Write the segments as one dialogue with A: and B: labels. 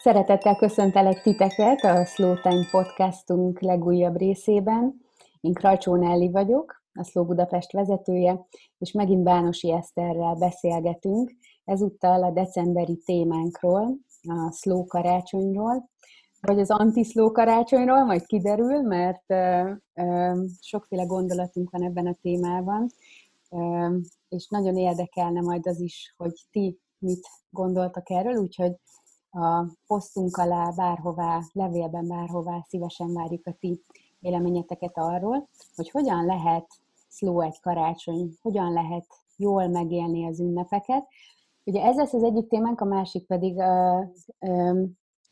A: Szeretettel köszöntelek titeket a Slow Time podcastunk legújabb részében. Én Krajcsó Nelli vagyok, a Slow Budapest vezetője, és megint Bánosi Eszterrel beszélgetünk, ezúttal a decemberi témánkról, a Slow karácsonyról, vagy az anti-slow karácsonyról, majd kiderül, mert ö, ö, sokféle gondolatunk van ebben a témában, ö, és nagyon érdekelne majd az is, hogy ti mit gondoltak erről, úgyhogy a posztunk alá bárhová, levélben bárhová szívesen várjuk a ti véleményeteket arról, hogy hogyan lehet slow egy karácsony, hogyan lehet jól megélni az ünnepeket. Ugye ez lesz az egyik témánk, a másik pedig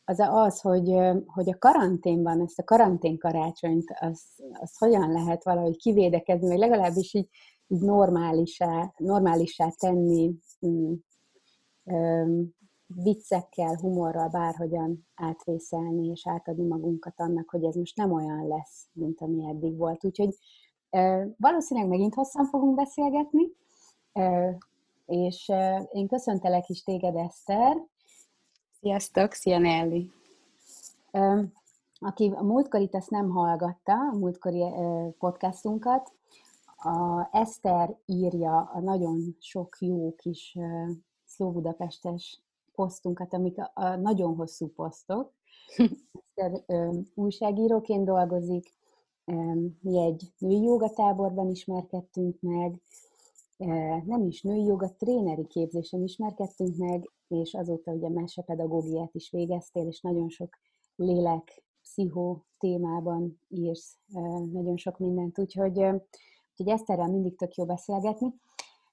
A: az az, hogy, hogy a karanténban, ezt a karantén karácsonyt, az, az hogyan lehet valahogy kivédekezni, vagy legalábbis így, így normálisá, normálisá tenni, mm, viccekkel, humorral bárhogyan átvészelni és átadni magunkat annak, hogy ez most nem olyan lesz, mint ami eddig volt. Úgyhogy valószínűleg megint hosszan fogunk beszélgetni, és én köszöntelek is téged, Eszter.
B: Sziasztok, szia Nelly!
A: Aki a múltkor itt ezt nem hallgatta, a múltkori podcastunkat, a Eszter írja a nagyon sok jó kis Szló Budapestes posztunkat, amik a, a nagyon hosszú posztok. újságíróként dolgozik, mi egy női jogatáborban ismerkedtünk meg, nem is női joga, tréneri képzésen ismerkedtünk meg, és azóta ugye mesepedagógiát is végeztél, és nagyon sok lélek, pszichó témában írsz nagyon sok mindent, úgyhogy, úgyhogy ezt erre mindig tök jó beszélgetni.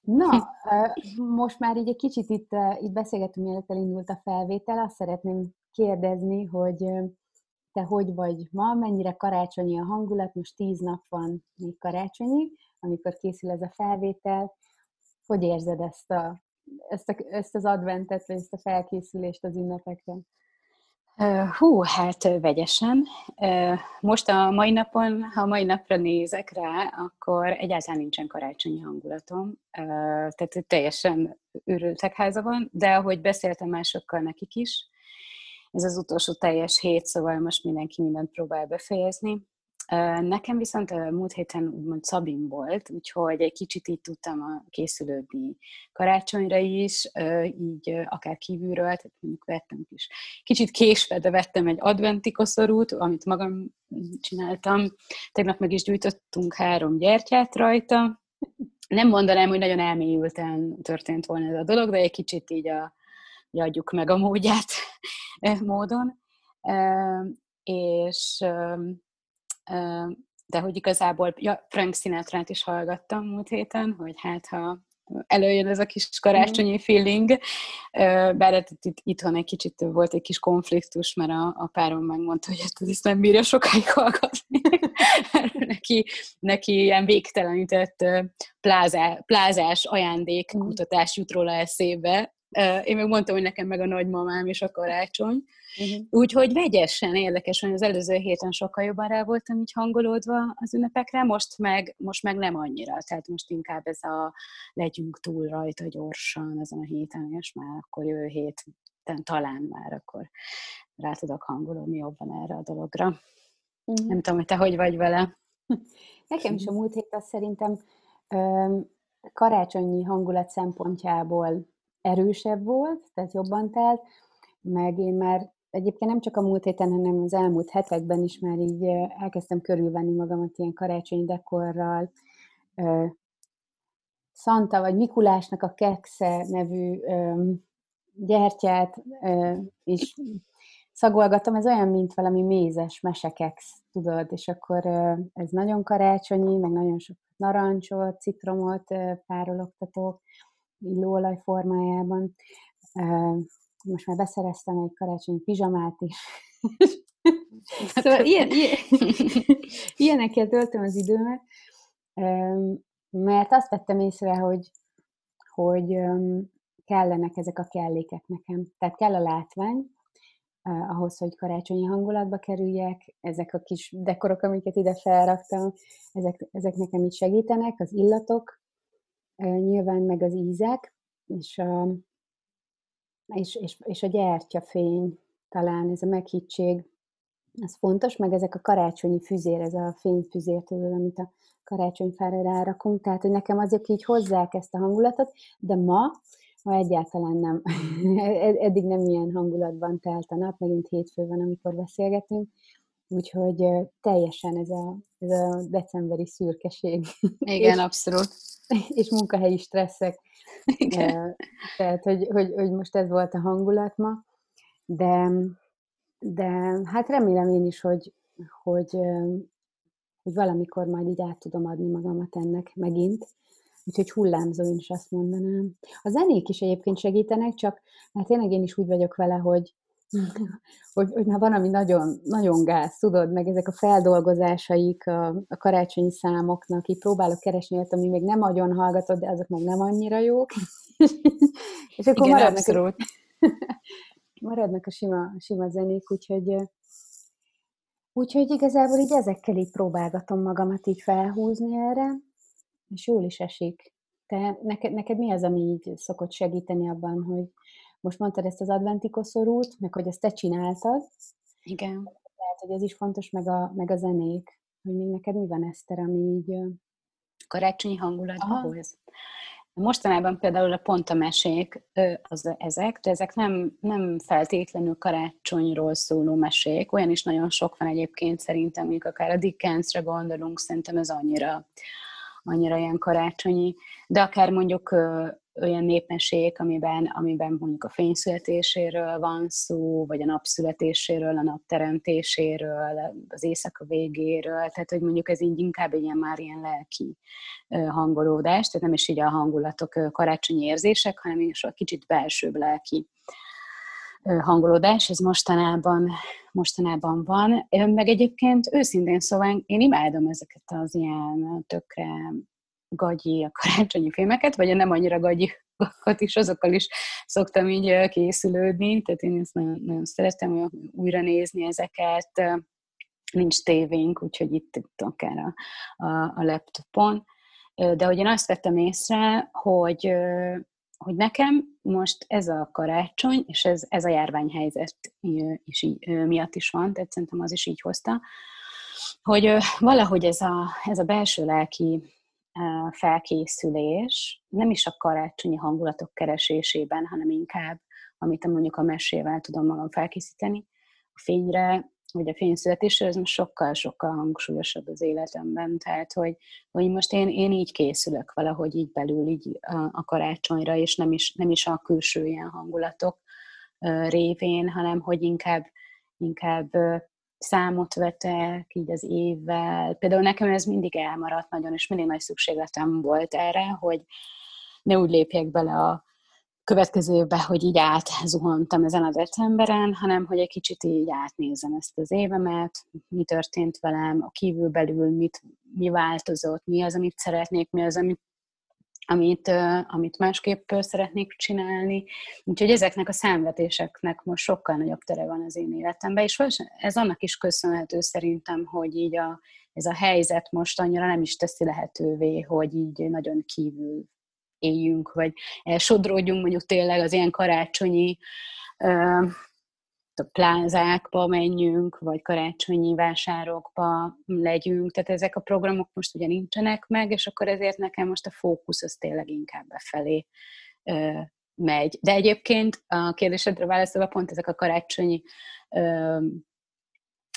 A: Na, most már így egy kicsit itt, itt beszélgetünk, mielőtt elindult a felvétel, azt szeretném kérdezni, hogy te hogy vagy ma, mennyire karácsonyi a hangulat, most tíz nap van még karácsonyig, amikor készül ez a felvétel. Hogy érzed ezt, a, ezt, a, ezt az adventet, vagy ezt a felkészülést az ünnepekre?
B: Hú, hát vegyesen. Most a mai napon, ha a mai napra nézek rá, akkor egyáltalán nincsen karácsonyi hangulatom. Tehát teljesen őrültek háza van, de ahogy beszéltem másokkal nekik is, ez az utolsó teljes hét, szóval most mindenki mindent próbál befejezni. Nekem viszont a múlt héten úgymond Szabin volt, úgyhogy egy kicsit így tudtam készülődni karácsonyra is, így akár kívülről, tehát mondjuk vettem is. Kicsit késve, de vettem egy adventi koszorút, amit magam csináltam. Tegnap meg is gyűjtöttünk három gyertyát rajta. Nem mondanám, hogy nagyon elmélyülten történt volna ez a dolog, de egy kicsit így a, adjuk meg a módját módon. És de hogy igazából, ja, Frank sinatra is hallgattam múlt héten, hogy hát ha előjön ez a kis karácsonyi mm. feeling, bár hát itt, itthon egy kicsit volt egy kis konfliktus, mert a, a párom megmondta, hogy ezt, ezt nem bírja sokáig hallgatni. neki, neki ilyen végtelenített plázá, plázás ajándékkutatás jut róla eszébe, én meg mondtam, hogy nekem meg a nagymamám és a karácsony. Uh-huh. Úgyhogy vegyesen érdekes, hogy az előző héten sokkal jobban rá voltam így hangolódva az ünnepekre, most meg, most meg nem annyira. Tehát most inkább ez a legyünk túl rajta gyorsan ezen a héten, és már akkor jövő hét talán már akkor rá tudok hangolódni jobban erre a dologra. Uh-huh. Nem tudom, hogy te hogy vagy vele.
A: Nekem is a múlt hét az szerintem karácsonyi hangulat szempontjából erősebb volt, tehát jobban telt, meg én már egyébként nem csak a múlt héten, hanem az elmúlt hetekben is már így elkezdtem körülvenni magamat ilyen karácsonyi dekorral. Szanta vagy Mikulásnak a Keksze nevű gyertyát is szagolgatom, ez olyan, mint valami mézes mesekeksz, tudod, és akkor ez nagyon karácsonyi, meg nagyon sok narancsot, citromot párologtatok, illóolaj formájában. Most már beszereztem egy karácsonyi pizsamát is. szóval ilyen, ilyen, ilyenekkel töltöm az időmet, mert azt vettem észre, hogy, hogy kellenek ezek a kellékek nekem. Tehát kell a látvány, ahhoz, hogy karácsonyi hangulatba kerüljek, ezek a kis dekorok, amiket ide felraktam, ezek, ezek nekem így segítenek, az illatok, nyilván meg az ízek, és a, és, és, és a gyertyafény. talán ez a meghittség, ez fontos, meg ezek a karácsonyi füzér, ez a fényfüzér, tudod, amit a karácsonyfára rárakunk, tehát hogy nekem azok így hozzák ezt a hangulatot, de ma, ma egyáltalán nem, eddig nem ilyen hangulatban telt a nap, megint hétfő van, amikor beszélgetünk, úgyhogy teljesen ez a, ez a decemberi szürkeség.
B: Igen, abszolút.
A: És munkahelyi stresszek. Igen. Tehát, hogy, hogy, hogy most ez volt a hangulat ma, de, de hát remélem én is, hogy, hogy, hogy valamikor majd így át tudom adni magamat ennek megint. Úgyhogy hullámzó, én is azt mondanám. A zenék is egyébként segítenek, csak hát tényleg én is úgy vagyok vele, hogy, hogy, hogy már van, ami nagyon, nagyon gáz, tudod, meg ezek a feldolgozásaik a, a karácsonyi számoknak, így próbálok keresni olyat, ami még nem nagyon hallgatod, de azok meg nem annyira jók.
B: és akkor Igen, maradnak, abszolút.
A: A, maradnak a sima, sima zenék, úgyhogy Úgyhogy igazából így ezekkel így próbálgatom magamat így felhúzni erre, és jól is esik. Te, neked, neked mi az, ami így szokott segíteni abban, hogy most mondtad ezt az adventi koszorút, meg hogy ezt te csináltad.
B: Igen.
A: Lehet, hogy ez is fontos, meg a, meg a zenék. Hogy még neked mi van, Eszter, ami így...
B: Karácsonyi hangulatban hoz. Mostanában például a pontamesék az ezek, de ezek nem, nem feltétlenül karácsonyról szóló mesék, olyan is nagyon sok van egyébként szerintem, mondjuk akár a Dickensre gondolunk, szerintem ez annyira, annyira ilyen karácsonyi, de akár mondjuk olyan népmesék, amiben, amiben mondjuk a fényszületéséről van szó, vagy a napszületéséről, a napteremtéséről, az éjszaka végéről, tehát hogy mondjuk ez így inkább egy ilyen már ilyen lelki hangolódás, tehát nem is így a hangulatok karácsonyi érzések, hanem is a kicsit belsőbb lelki hangolódás, ez mostanában, mostanában van. Meg egyébként őszintén szóval én imádom ezeket az ilyen tökre gagyi a karácsonyi filmeket, vagy a nem annyira gagyi is, azokkal is szoktam így készülődni, tehát én ezt nagyon, nagyon szeretem újra nézni ezeket. Nincs tévénk, úgyhogy itt, itt akár a, a, a laptopon. De hogy én azt vettem észre, hogy, hogy nekem most ez a karácsony, és ez, ez a járványhelyzet is így, miatt is van, tehát szerintem az is így hozta, hogy valahogy ez a, ez a belső lelki felkészülés nem is a karácsonyi hangulatok keresésében, hanem inkább, amit mondjuk a mesével tudom magam felkészíteni, a fényre, vagy a fényszületésre, ez most sokkal-sokkal hangsúlyosabb az életemben. Tehát, hogy, hogy most én, én így készülök valahogy így belül így a, a karácsonyra, és nem is, nem is a külső ilyen hangulatok révén, hanem hogy inkább, inkább számot vetek így az évvel. Például nekem ez mindig elmaradt nagyon, és mindig nagy szükségletem volt erre, hogy ne úgy lépjek bele a következő évbe, hogy így átzuhantam ezen a decemberen, hanem hogy egy kicsit így átnézem ezt az évemet, mi történt velem, a kívülbelül mit, mi változott, mi az, amit szeretnék, mi az, amit amit, amit másképp szeretnék csinálni. Úgyhogy ezeknek a számvetéseknek most sokkal nagyobb tere van az én életemben, és ez annak is köszönhető szerintem, hogy így a, ez a helyzet most annyira nem is teszi lehetővé, hogy így nagyon kívül éljünk, vagy sodródjunk mondjuk tényleg az ilyen karácsonyi a plázákba menjünk, vagy karácsonyi vásárokba legyünk, tehát ezek a programok most ugye nincsenek meg, és akkor ezért nekem most a fókusz az tényleg inkább befelé ö, megy. De egyébként a kérdésedre válaszolva pont ezek a karácsonyi ö,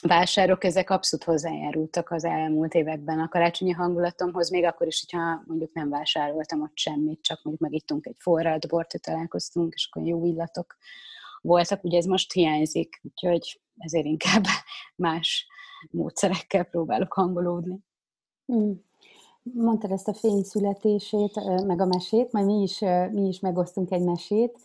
B: vásárok, ezek abszolút hozzájárultak az elmúlt években a karácsonyi hangulatomhoz, még akkor is, hogyha mondjuk nem vásároltam ott semmit, csak mondjuk megittunk egy forralt bort, találkoztunk, és akkor jó illatok voltak, ugye ez most hiányzik, úgyhogy ezért inkább más módszerekkel próbálok hangolódni.
A: Hmm. Mondtad ezt a fény születését, meg a mesét, majd mi is, mi is megosztunk egy mesét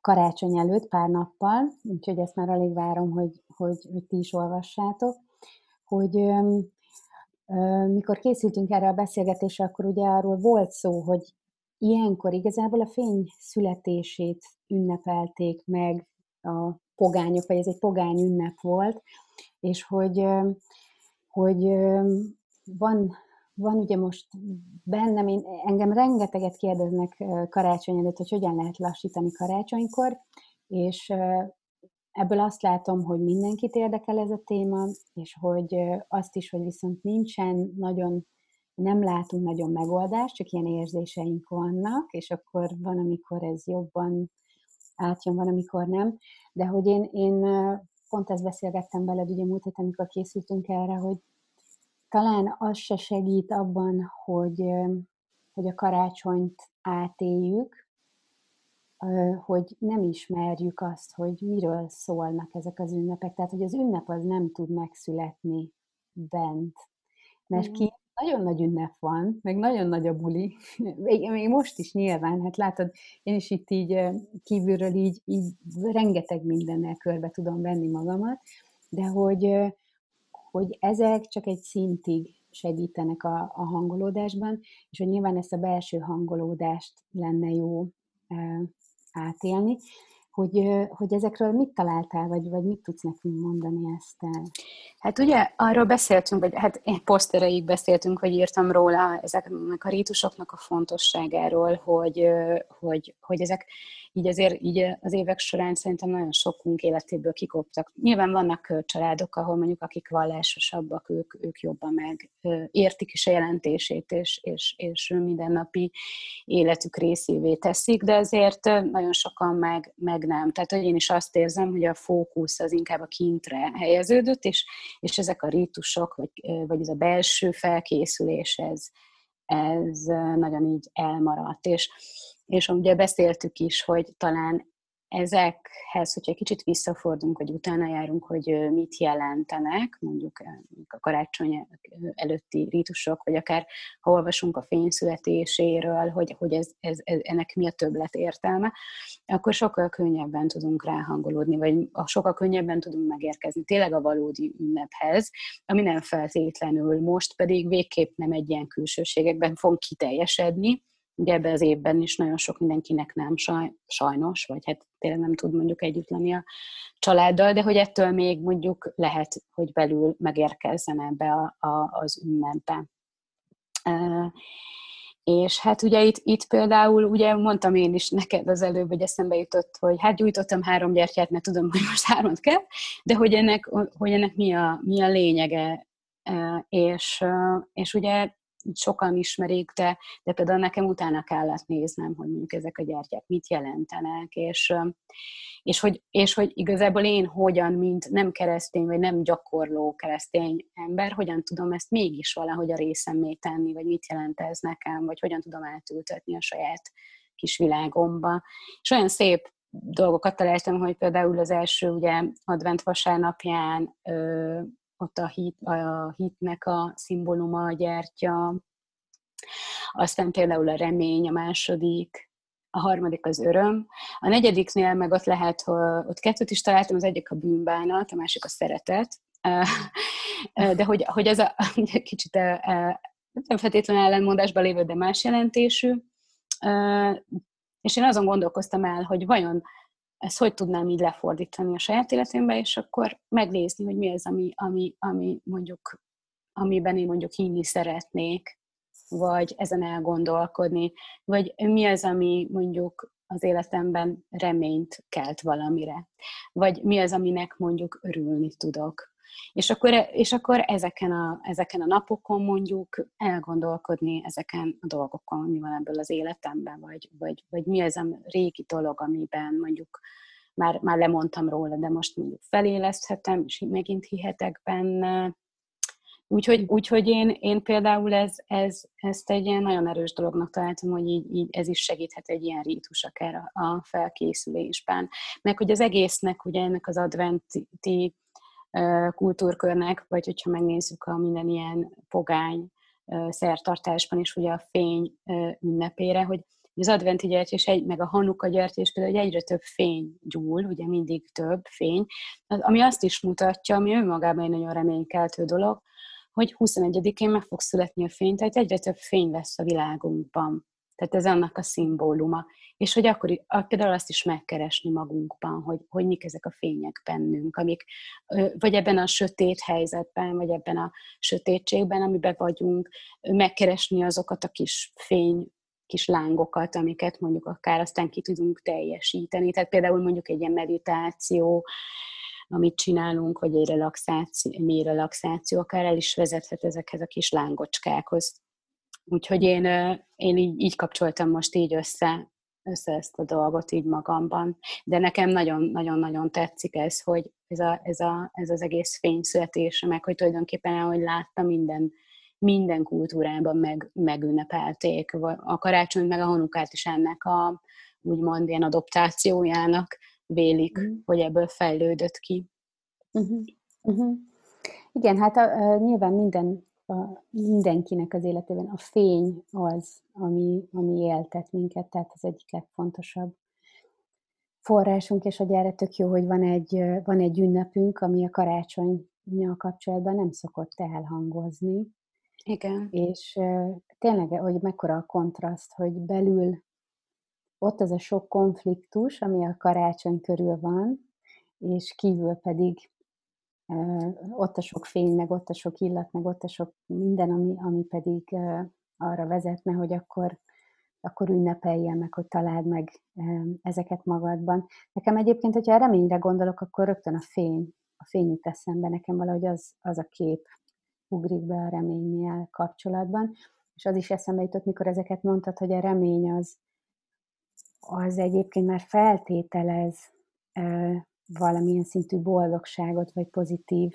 A: karácsony előtt pár nappal, úgyhogy ezt már alig várom, hogy, hogy, hogy ti is olvassátok, hogy mikor készültünk erre a beszélgetésre, akkor ugye arról volt szó, hogy ilyenkor igazából a fény születését ünnepelték meg a pogányok, vagy ez egy pogány ünnep volt, és hogy, hogy van, van ugye most bennem, én, engem rengeteget kérdeznek karácsony előtt, hogy hogyan lehet lassítani karácsonykor, és ebből azt látom, hogy mindenkit érdekel ez a téma, és hogy azt is, hogy viszont nincsen nagyon, nem látunk nagyon megoldást, csak ilyen érzéseink vannak, és akkor van, amikor ez jobban átjön, van, amikor nem. De hogy én, én pont ezt beszélgettem veled ugye múlt héten, amikor készültünk erre, hogy talán az se segít abban, hogy, hogy a karácsonyt átéljük, hogy nem ismerjük azt, hogy miről szólnak ezek az ünnepek. Tehát, hogy az ünnep az nem tud megszületni bent. Mert ki nagyon nagy ünnep van, meg nagyon nagy a buli, még, most is nyilván, hát látod, én is itt így kívülről így, így rengeteg mindennel körbe tudom venni magamat, de hogy, hogy ezek csak egy szintig segítenek a, a hangolódásban, és hogy nyilván ezt a belső hangolódást lenne jó átélni, hogy, hogy ezekről mit találtál, vagy, vagy mit tudsz nekünk mondani ezt el?
B: Hát ugye arról beszéltünk, vagy hát posztereig beszéltünk, hogy írtam róla ezeknek a rítusoknak a fontosságáról, hogy, hogy, hogy ezek így azért így az évek során szerintem nagyon sokunk életéből kikoptak. Nyilván vannak családok, ahol mondjuk akik vallásosabbak, ők, ők jobban meg értik is a jelentését, és, és, és mindennapi életük részévé teszik, de azért nagyon sokan meg, meg nem. Tehát, hogy én is azt érzem, hogy a fókusz az inkább a kintre helyeződött, és, és ezek a rítusok, vagy, vagy ez a belső felkészülés, ez, ez nagyon így elmaradt. És, és ugye beszéltük is, hogy talán ezekhez, hogyha kicsit visszafordulunk, hogy utána járunk, hogy mit jelentenek, mondjuk a karácsony előtti rítusok, vagy akár ha olvasunk a fényszületéséről, hogy, hogy ez, ez, ez, ennek mi a többlet értelme, akkor sokkal könnyebben tudunk ráhangolódni, vagy sokkal könnyebben tudunk megérkezni tényleg a valódi ünnephez, ami nem feltétlenül most pedig végképp nem egy ilyen külsőségekben fog kiteljesedni, Ugye ebben az évben is nagyon sok mindenkinek nem saj, sajnos, vagy hát tényleg nem tud mondjuk együtt lenni a családdal, de hogy ettől még mondjuk lehet, hogy belül megérkezzen ebbe a, a, az ünnepbe. És hát ugye itt, itt például, ugye mondtam én is neked az előbb, hogy eszembe jutott, hogy hát gyújtottam három gyertyát, mert tudom, hogy most hármat kell, de hogy ennek, hogy ennek mi, a, mi a lényege. És, és ugye sokan ismerik, de, de például nekem utána kellett néznem, hogy mondjuk ezek a gyertyák mit jelentenek, és, és, hogy, és hogy igazából én hogyan, mint nem keresztény, vagy nem gyakorló keresztény ember, hogyan tudom ezt mégis valahogy a részemmé tenni, vagy mit jelent ez nekem, vagy hogyan tudom átültetni a saját kis világomba. És olyan szép dolgokat találtam, hogy például az első ugye advent vasárnapján ott a, hit, a hitnek a szimbóluma, a gyertya, aztán például a remény, a második, a harmadik az öröm. A negyediknél meg ott lehet, hogy ott kettőt is találtam, az egyik a bűnbánat, a másik a szeretet. De hogy, hogy ez a kicsit nem feltétlenül ellenmondásban lévő, de más jelentésű. És én azon gondolkoztam el, hogy vajon ezt hogy tudnám így lefordítani a saját életembe, és akkor megnézni, hogy mi az, ami, ami, ami mondjuk, amiben én mondjuk hinni szeretnék, vagy ezen elgondolkodni, vagy mi az, ami mondjuk az életemben reményt kelt valamire, vagy mi az, aminek mondjuk örülni tudok. És akkor, és akkor ezeken, a, ezeken a napokon mondjuk elgondolkodni ezeken a dolgokon, mi van ebből az életemben, vagy, vagy, vagy mi az a régi dolog, amiben mondjuk már, már lemondtam róla, de most mondjuk feléleszthetem, és megint hihetek benne. Úgyhogy, úgyhogy én, én például ez, ez, ezt egy ilyen nagyon erős dolognak találtam, hogy így, így ez is segíthet egy ilyen rítus akár a, a felkészülésben. Meg hogy az egésznek, ugye ennek az adventi kultúrkörnek, vagy hogyha megnézzük a minden ilyen pogány szertartásban is ugye a fény ünnepére, hogy az adventi gyertyés, egy, meg a hanuka gyertyés például, hogy egyre több fény gyúl, ugye mindig több fény, ami azt is mutatja, ami önmagában egy nagyon reménykeltő dolog, hogy 21-én meg fog születni a fény, tehát egyre több fény lesz a világunkban. Tehát ez annak a szimbóluma. És hogy akkor például azt is megkeresni magunkban, hogy, hogy mik ezek a fények bennünk, amik, vagy ebben a sötét helyzetben, vagy ebben a sötétségben, amiben vagyunk, megkeresni azokat a kis fény kis lángokat, amiket mondjuk akár aztán ki tudunk teljesíteni. Tehát például mondjuk egy ilyen meditáció, amit csinálunk, vagy egy relaxáció, mi relaxáció, akár el is vezethet ezekhez a kis lángocskákhoz. Úgyhogy én, én így, így kapcsoltam most így össze, össze ezt a dolgot így magamban. De nekem nagyon-nagyon-nagyon tetszik ez, hogy ez, a, ez, a, ez az egész fényszületés, meg hogy tulajdonképpen ahogy láttam minden, minden kultúrában meg, megünnepelték. A karácsony meg a honukát is ennek a úgymond ilyen adoptációjának vélik, mm. hogy ebből fejlődött ki.
A: Uh-huh. Uh-huh. Igen, hát a, a, nyilván minden, a, mindenkinek az életében a fény az, ami, ami éltet minket, tehát az egyik legfontosabb forrásunk, és hogy erre tök jó, hogy van egy, van egy ünnepünk, ami a karácsonynyal kapcsolatban nem szokott elhangozni.
B: Igen.
A: És tényleg, hogy mekkora a kontraszt, hogy belül ott az a sok konfliktus, ami a karácsony körül van, és kívül pedig ott a sok fény, meg ott a sok illat, meg ott a sok minden, ami, ami pedig arra vezetne, hogy akkor, akkor ünnepeljen meg, hogy találd meg ezeket magadban. Nekem egyébként, hogyha reményre gondolok, akkor rögtön a fény, a fény jut eszembe. Nekem valahogy az, az a kép ugrik be a reménnyel kapcsolatban. És az is eszembe jutott, mikor ezeket mondtad, hogy a remény az, az egyébként már feltételez valamilyen szintű boldogságot, vagy pozitív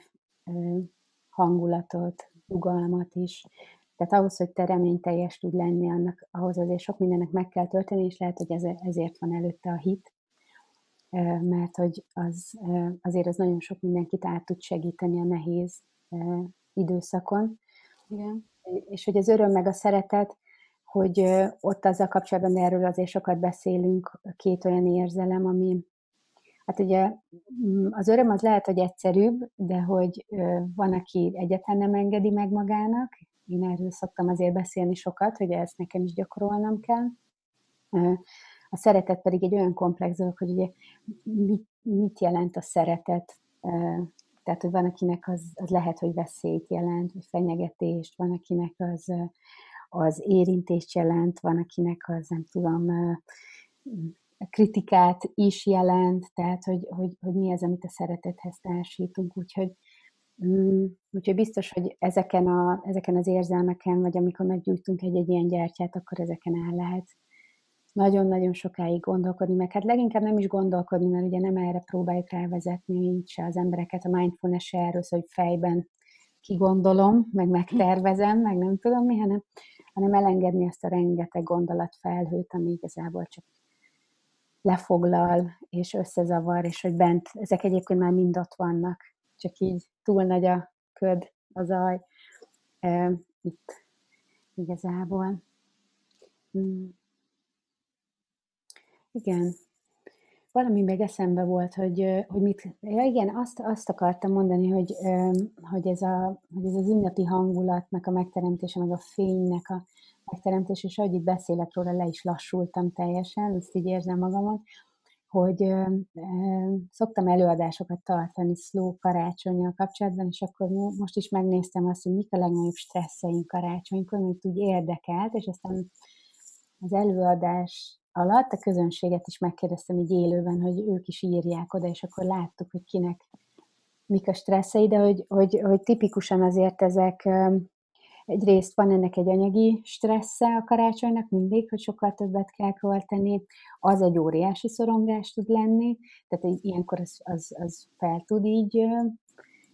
A: hangulatot, nyugalmat is. Tehát ahhoz, hogy te reményteljes tud lenni, annak, ahhoz azért sok mindennek meg kell történni, és lehet, hogy ezért van előtte a hit, mert hogy az, azért az nagyon sok mindenkit át tud segíteni a nehéz időszakon. Igen. És hogy az öröm meg a szeretet, hogy ott azzal kapcsolatban erről azért sokat beszélünk, két olyan érzelem, ami, Hát ugye mm, az öröm az lehet, hogy egyszerűbb, de hogy van, aki egyetlen nem engedi meg magának. Én erről szoktam azért beszélni sokat, hogy ezt nekem is gyakorolnom kell. A szeretet pedig egy olyan komplex dolog, hogy ugye mit, mit jelent a szeretet. Tehát, hogy van, akinek az, az lehet, hogy veszélyt jelent, vagy fenyegetést, van, akinek az, az érintést jelent, van, akinek az, nem tudom, kritikát is jelent, tehát hogy, hogy, hogy mi az, amit a szeretethez társítunk, úgyhogy, mm, úgyhogy biztos, hogy ezeken, a, ezeken az érzelmeken, vagy amikor meggyújtunk egy-egy ilyen gyertyát, akkor ezeken el lehet nagyon-nagyon sokáig gondolkodni, meg hát leginkább nem is gondolkodni, mert ugye nem erre próbáljuk rávezetni így se az embereket, a mindfulness se erről hogy fejben kigondolom, meg megtervezem, meg nem tudom mi, hanem, hanem elengedni ezt a rengeteg gondolatfelhőt, ami igazából csak lefoglal és összezavar, és hogy bent, ezek egyébként már mind ott vannak, csak így túl nagy a köd, a zaj e, itt igazából. Hmm. Igen. Valami még eszembe volt, hogy, hogy mit, ja igen, azt, azt akartam mondani, hogy, hogy, ez a, hogy ez az ünnepi hangulatnak a megteremtése, meg a fénynek a, megteremtés, és ahogy itt beszélek róla, le is lassultam teljesen, ezt így érzem magamon, hogy ö, ö, szoktam előadásokat tartani slow karácsonyjal kapcsolatban, és akkor most is megnéztem azt, hogy mik a legnagyobb stresszeink karácsonykor, amit úgy érdekelt, és aztán az előadás alatt a közönséget is megkérdeztem így élőben, hogy ők is írják oda, és akkor láttuk, hogy kinek mik a stresszei, de hogy, hogy, hogy tipikusan azért ezek Egyrészt van ennek egy anyagi stressze a karácsonynak mindig, hogy sokkal többet kell költeni, az egy óriási szorongás tud lenni, tehát ilyenkor az, az, az fel tud így,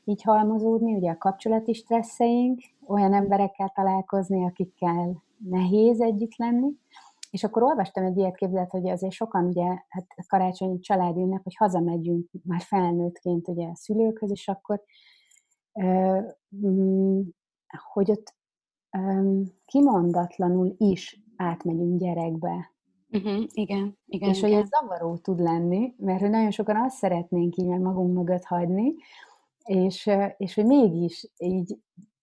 A: így halmozódni, ugye a kapcsolati stresszeink, olyan emberekkel találkozni, akikkel nehéz együtt lenni, és akkor olvastam egy ilyet képzelt, hogy azért sokan ugye, hát karácsonyi családi ünnep, hogy hazamegyünk már felnőttként ugye a szülőkhöz, és akkor hogy ott kimondatlanul is átmegyünk gyerekbe.
B: Uh-huh, igen, igen.
A: És
B: igen.
A: hogy ez zavaró tud lenni, mert hogy nagyon sokan azt szeretnénk így magunk mögött hagyni, és, és hogy mégis így,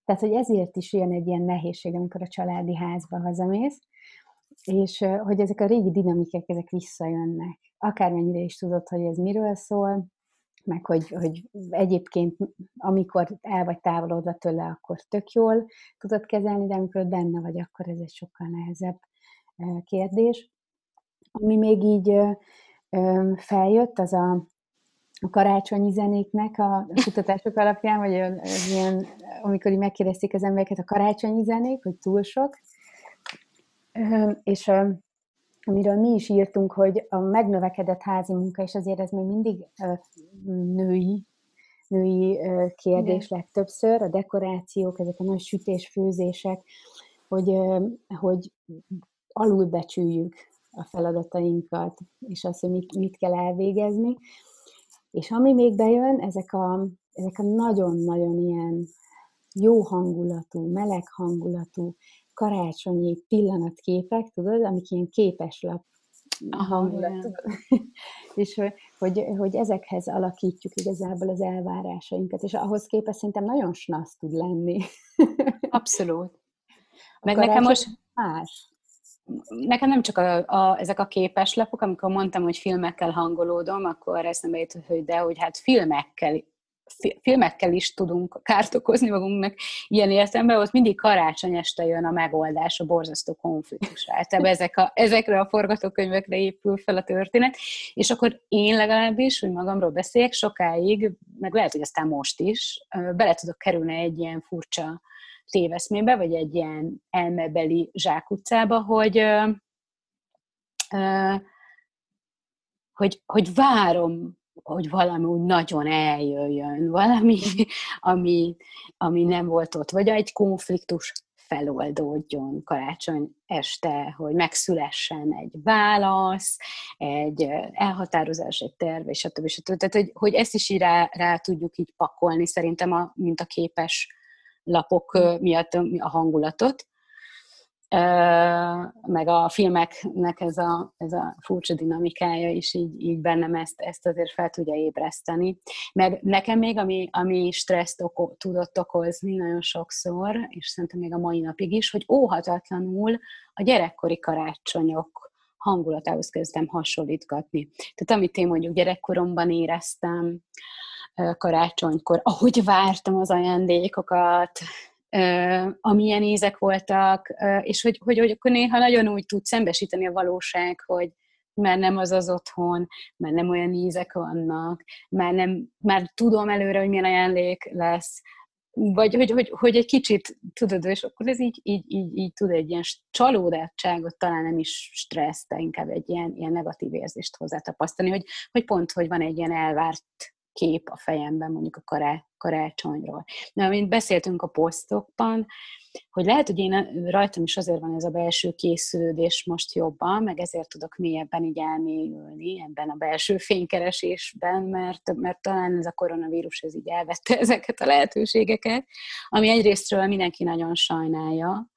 A: tehát hogy ezért is jön egy ilyen nehézség, amikor a családi házba hazamész, és hogy ezek a régi dinamikák, ezek visszajönnek. Akármennyire is tudod, hogy ez miről szól, meg hogy, hogy egyébként amikor el vagy távolodva tőle, akkor tök jól tudod kezelni, de amikor benne vagy, akkor ez egy sokkal nehezebb kérdés. Ami még így feljött, az a, a karácsonyi zenéknek a, kutatások alapján, vagy ilyen, amikor így megkérdezték az embereket a karácsonyi zenék, hogy túl sok. És amiről mi is írtunk, hogy a megnövekedett házi munka, és azért ez még mindig női, női kérdés lett többször, a dekorációk, ezek a nagy sütés-főzések, hogy, hogy alulbecsüljük a feladatainkat, és azt, hogy mit, mit kell elvégezni. És ami még bejön, ezek a, ezek a nagyon-nagyon ilyen jó hangulatú, meleg hangulatú, karácsonyi pillanatképek, tudod, amik ilyen képeslap hangulat, tudod? és hogy, hogy ezekhez alakítjuk igazából az elvárásainkat, és ahhoz képest szerintem nagyon snasz tud lenni.
B: Abszolút. Meg nekem most más nekem nem csak a, a, ezek a képeslapok, amikor mondtam, hogy filmekkel hangolódom, akkor eszembe jutott, hogy de, hogy hát filmekkel filmekkel is tudunk kárt okozni magunknak ilyen értelemben, ott mindig karácsony este jön a megoldás a borzasztó konfliktusra. Hát ezek a, ezekre a forgatókönyvekre épül fel a történet, és akkor én legalábbis, hogy magamról beszéljek, sokáig, meg lehet, hogy aztán most is, bele tudok kerülni egy ilyen furcsa téveszmébe, vagy egy ilyen elmebeli zsákutcába, hogy, hogy, hogy várom, hogy valami úgy nagyon eljöjjön, valami, ami, ami nem volt ott, vagy egy konfliktus feloldódjon karácsony este, hogy megszülessen egy válasz, egy elhatározás, egy terv, és stb. stb. Tehát, hogy, hogy ezt is így rá, rá tudjuk így pakolni, szerintem, a, mint a képes lapok miatt a hangulatot, meg a filmeknek ez a, ez a furcsa dinamikája is így, így bennem ezt, ezt azért fel tudja ébreszteni. Meg nekem még, ami, ami stresszt oko, tudott okozni nagyon sokszor, és szerintem még a mai napig is, hogy óhatatlanul a gyerekkori karácsonyok hangulatához kezdtem hasonlítgatni. Tehát amit én mondjuk gyerekkoromban éreztem, karácsonykor, ahogy vártam az ajándékokat, amilyen ízek voltak, és hogy, hogy, hogy akkor néha nagyon úgy tud szembesíteni a valóság, hogy már nem az az otthon, már nem olyan ízek vannak, már, nem, már tudom előre, hogy milyen ajándék lesz, vagy hogy, hogy, hogy egy kicsit, tudod, és akkor ez így, így, így, így tud egy ilyen csalódátságot, talán nem is stressz, de inkább egy ilyen, ilyen negatív érzést hozzátapasztani, hogy, hogy pont, hogy van egy ilyen elvárt kép a fejemben mondjuk a kará, karácsonyról. Na, mint beszéltünk a posztokban, hogy lehet, hogy én rajtam is azért van ez a belső készülődés most jobban, meg ezért tudok mélyebben így elmélyülni ebben a belső fénykeresésben, mert, mert talán ez a koronavírus ez így elvette ezeket a lehetőségeket, ami egyrésztről mindenki nagyon sajnálja,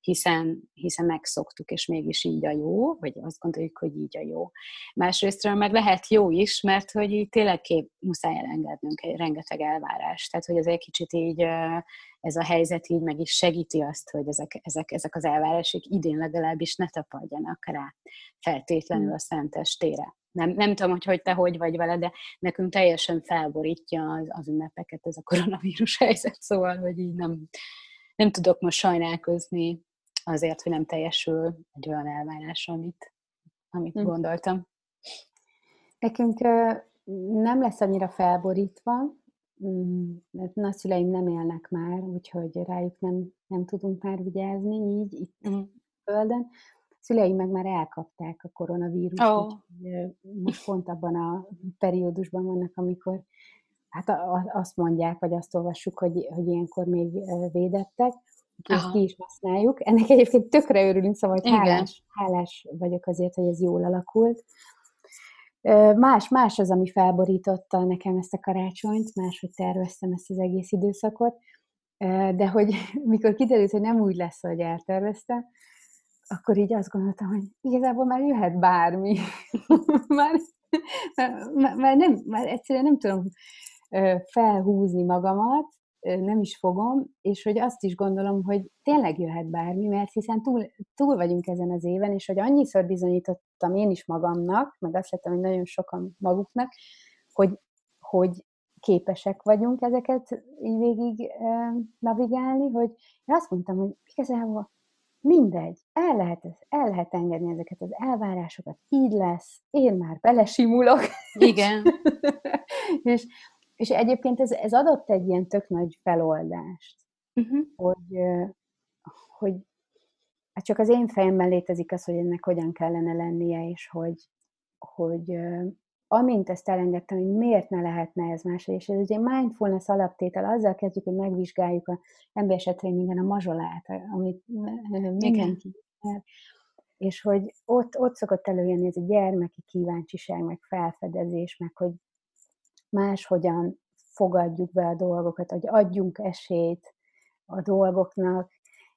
B: hiszen, hiszen megszoktuk, és mégis így a jó, vagy azt gondoljuk, hogy így a jó. Másrésztről meg lehet jó is, mert hogy így tényleg kép, muszáj elengednünk egy rengeteg elvárást. Tehát, hogy egy kicsit így ez a helyzet így meg is segíti azt, hogy ezek, ezek, ezek az elvárások idén legalábbis ne tapadjanak rá feltétlenül hmm. a szentestére. Nem, nem tudom, hogy, hogy te hogy vagy vele, de nekünk teljesen felborítja az, az ünnepeket ez a koronavírus helyzet, szóval, hogy így nem, nem tudok most sajnálkozni azért, hogy nem teljesül egy olyan elvárás, amit, amit hm. gondoltam.
A: Nekünk nem lesz annyira felborítva, mm, mert nagyszüleim nem élnek már, úgyhogy rájuk nem, nem tudunk már vigyázni így itt mm. földön. Szüleim meg már elkapták a koronavírust, oh. úgyhogy most pont abban a periódusban vannak, amikor hát azt mondják, vagy azt olvassuk, hogy, hogy ilyenkor még védettek, ezt ki is használjuk. Ennek egyébként tökre örülünk, szóval hogy hálás, hálás vagyok azért, hogy ez jól alakult. Más, más az, ami felborította nekem ezt a karácsonyt, máshogy terveztem ezt az egész időszakot, de hogy mikor kiderült, hogy nem úgy lesz, hogy elterveztem, akkor így azt gondoltam, hogy igazából már jöhet bármi. már, már, már, nem, már egyszerűen nem tudom felhúzni magamat, nem is fogom, és hogy azt is gondolom, hogy tényleg jöhet bármi, mert hiszen túl, túl vagyunk ezen az éven, és hogy annyiszor bizonyítottam én is magamnak, meg azt lettem, hogy nagyon sokan maguknak, hogy, hogy képesek vagyunk ezeket így végig navigálni, hogy én azt mondtam, hogy igazából mindegy, el lehet, el lehet engedni ezeket az elvárásokat, így lesz, én már belesimulok.
B: Igen.
A: és, és egyébként ez, ez adott egy ilyen tök nagy feloldást, uh-huh. hogy, hogy hát csak az én fejemben létezik az, hogy ennek hogyan kellene lennie, és hogy, hogy amint ezt elengedtem, hogy miért ne lehetne ez más, és ez ugye mindfulness alaptétel, azzal kezdjük, hogy megvizsgáljuk a MBS tréningen a mazsolát, amit mindenki és hogy ott, ott szokott előjönni ez a gyermeki kíváncsiság, meg felfedezés, meg hogy máshogyan fogadjuk be a dolgokat, hogy adjunk esélyt a dolgoknak,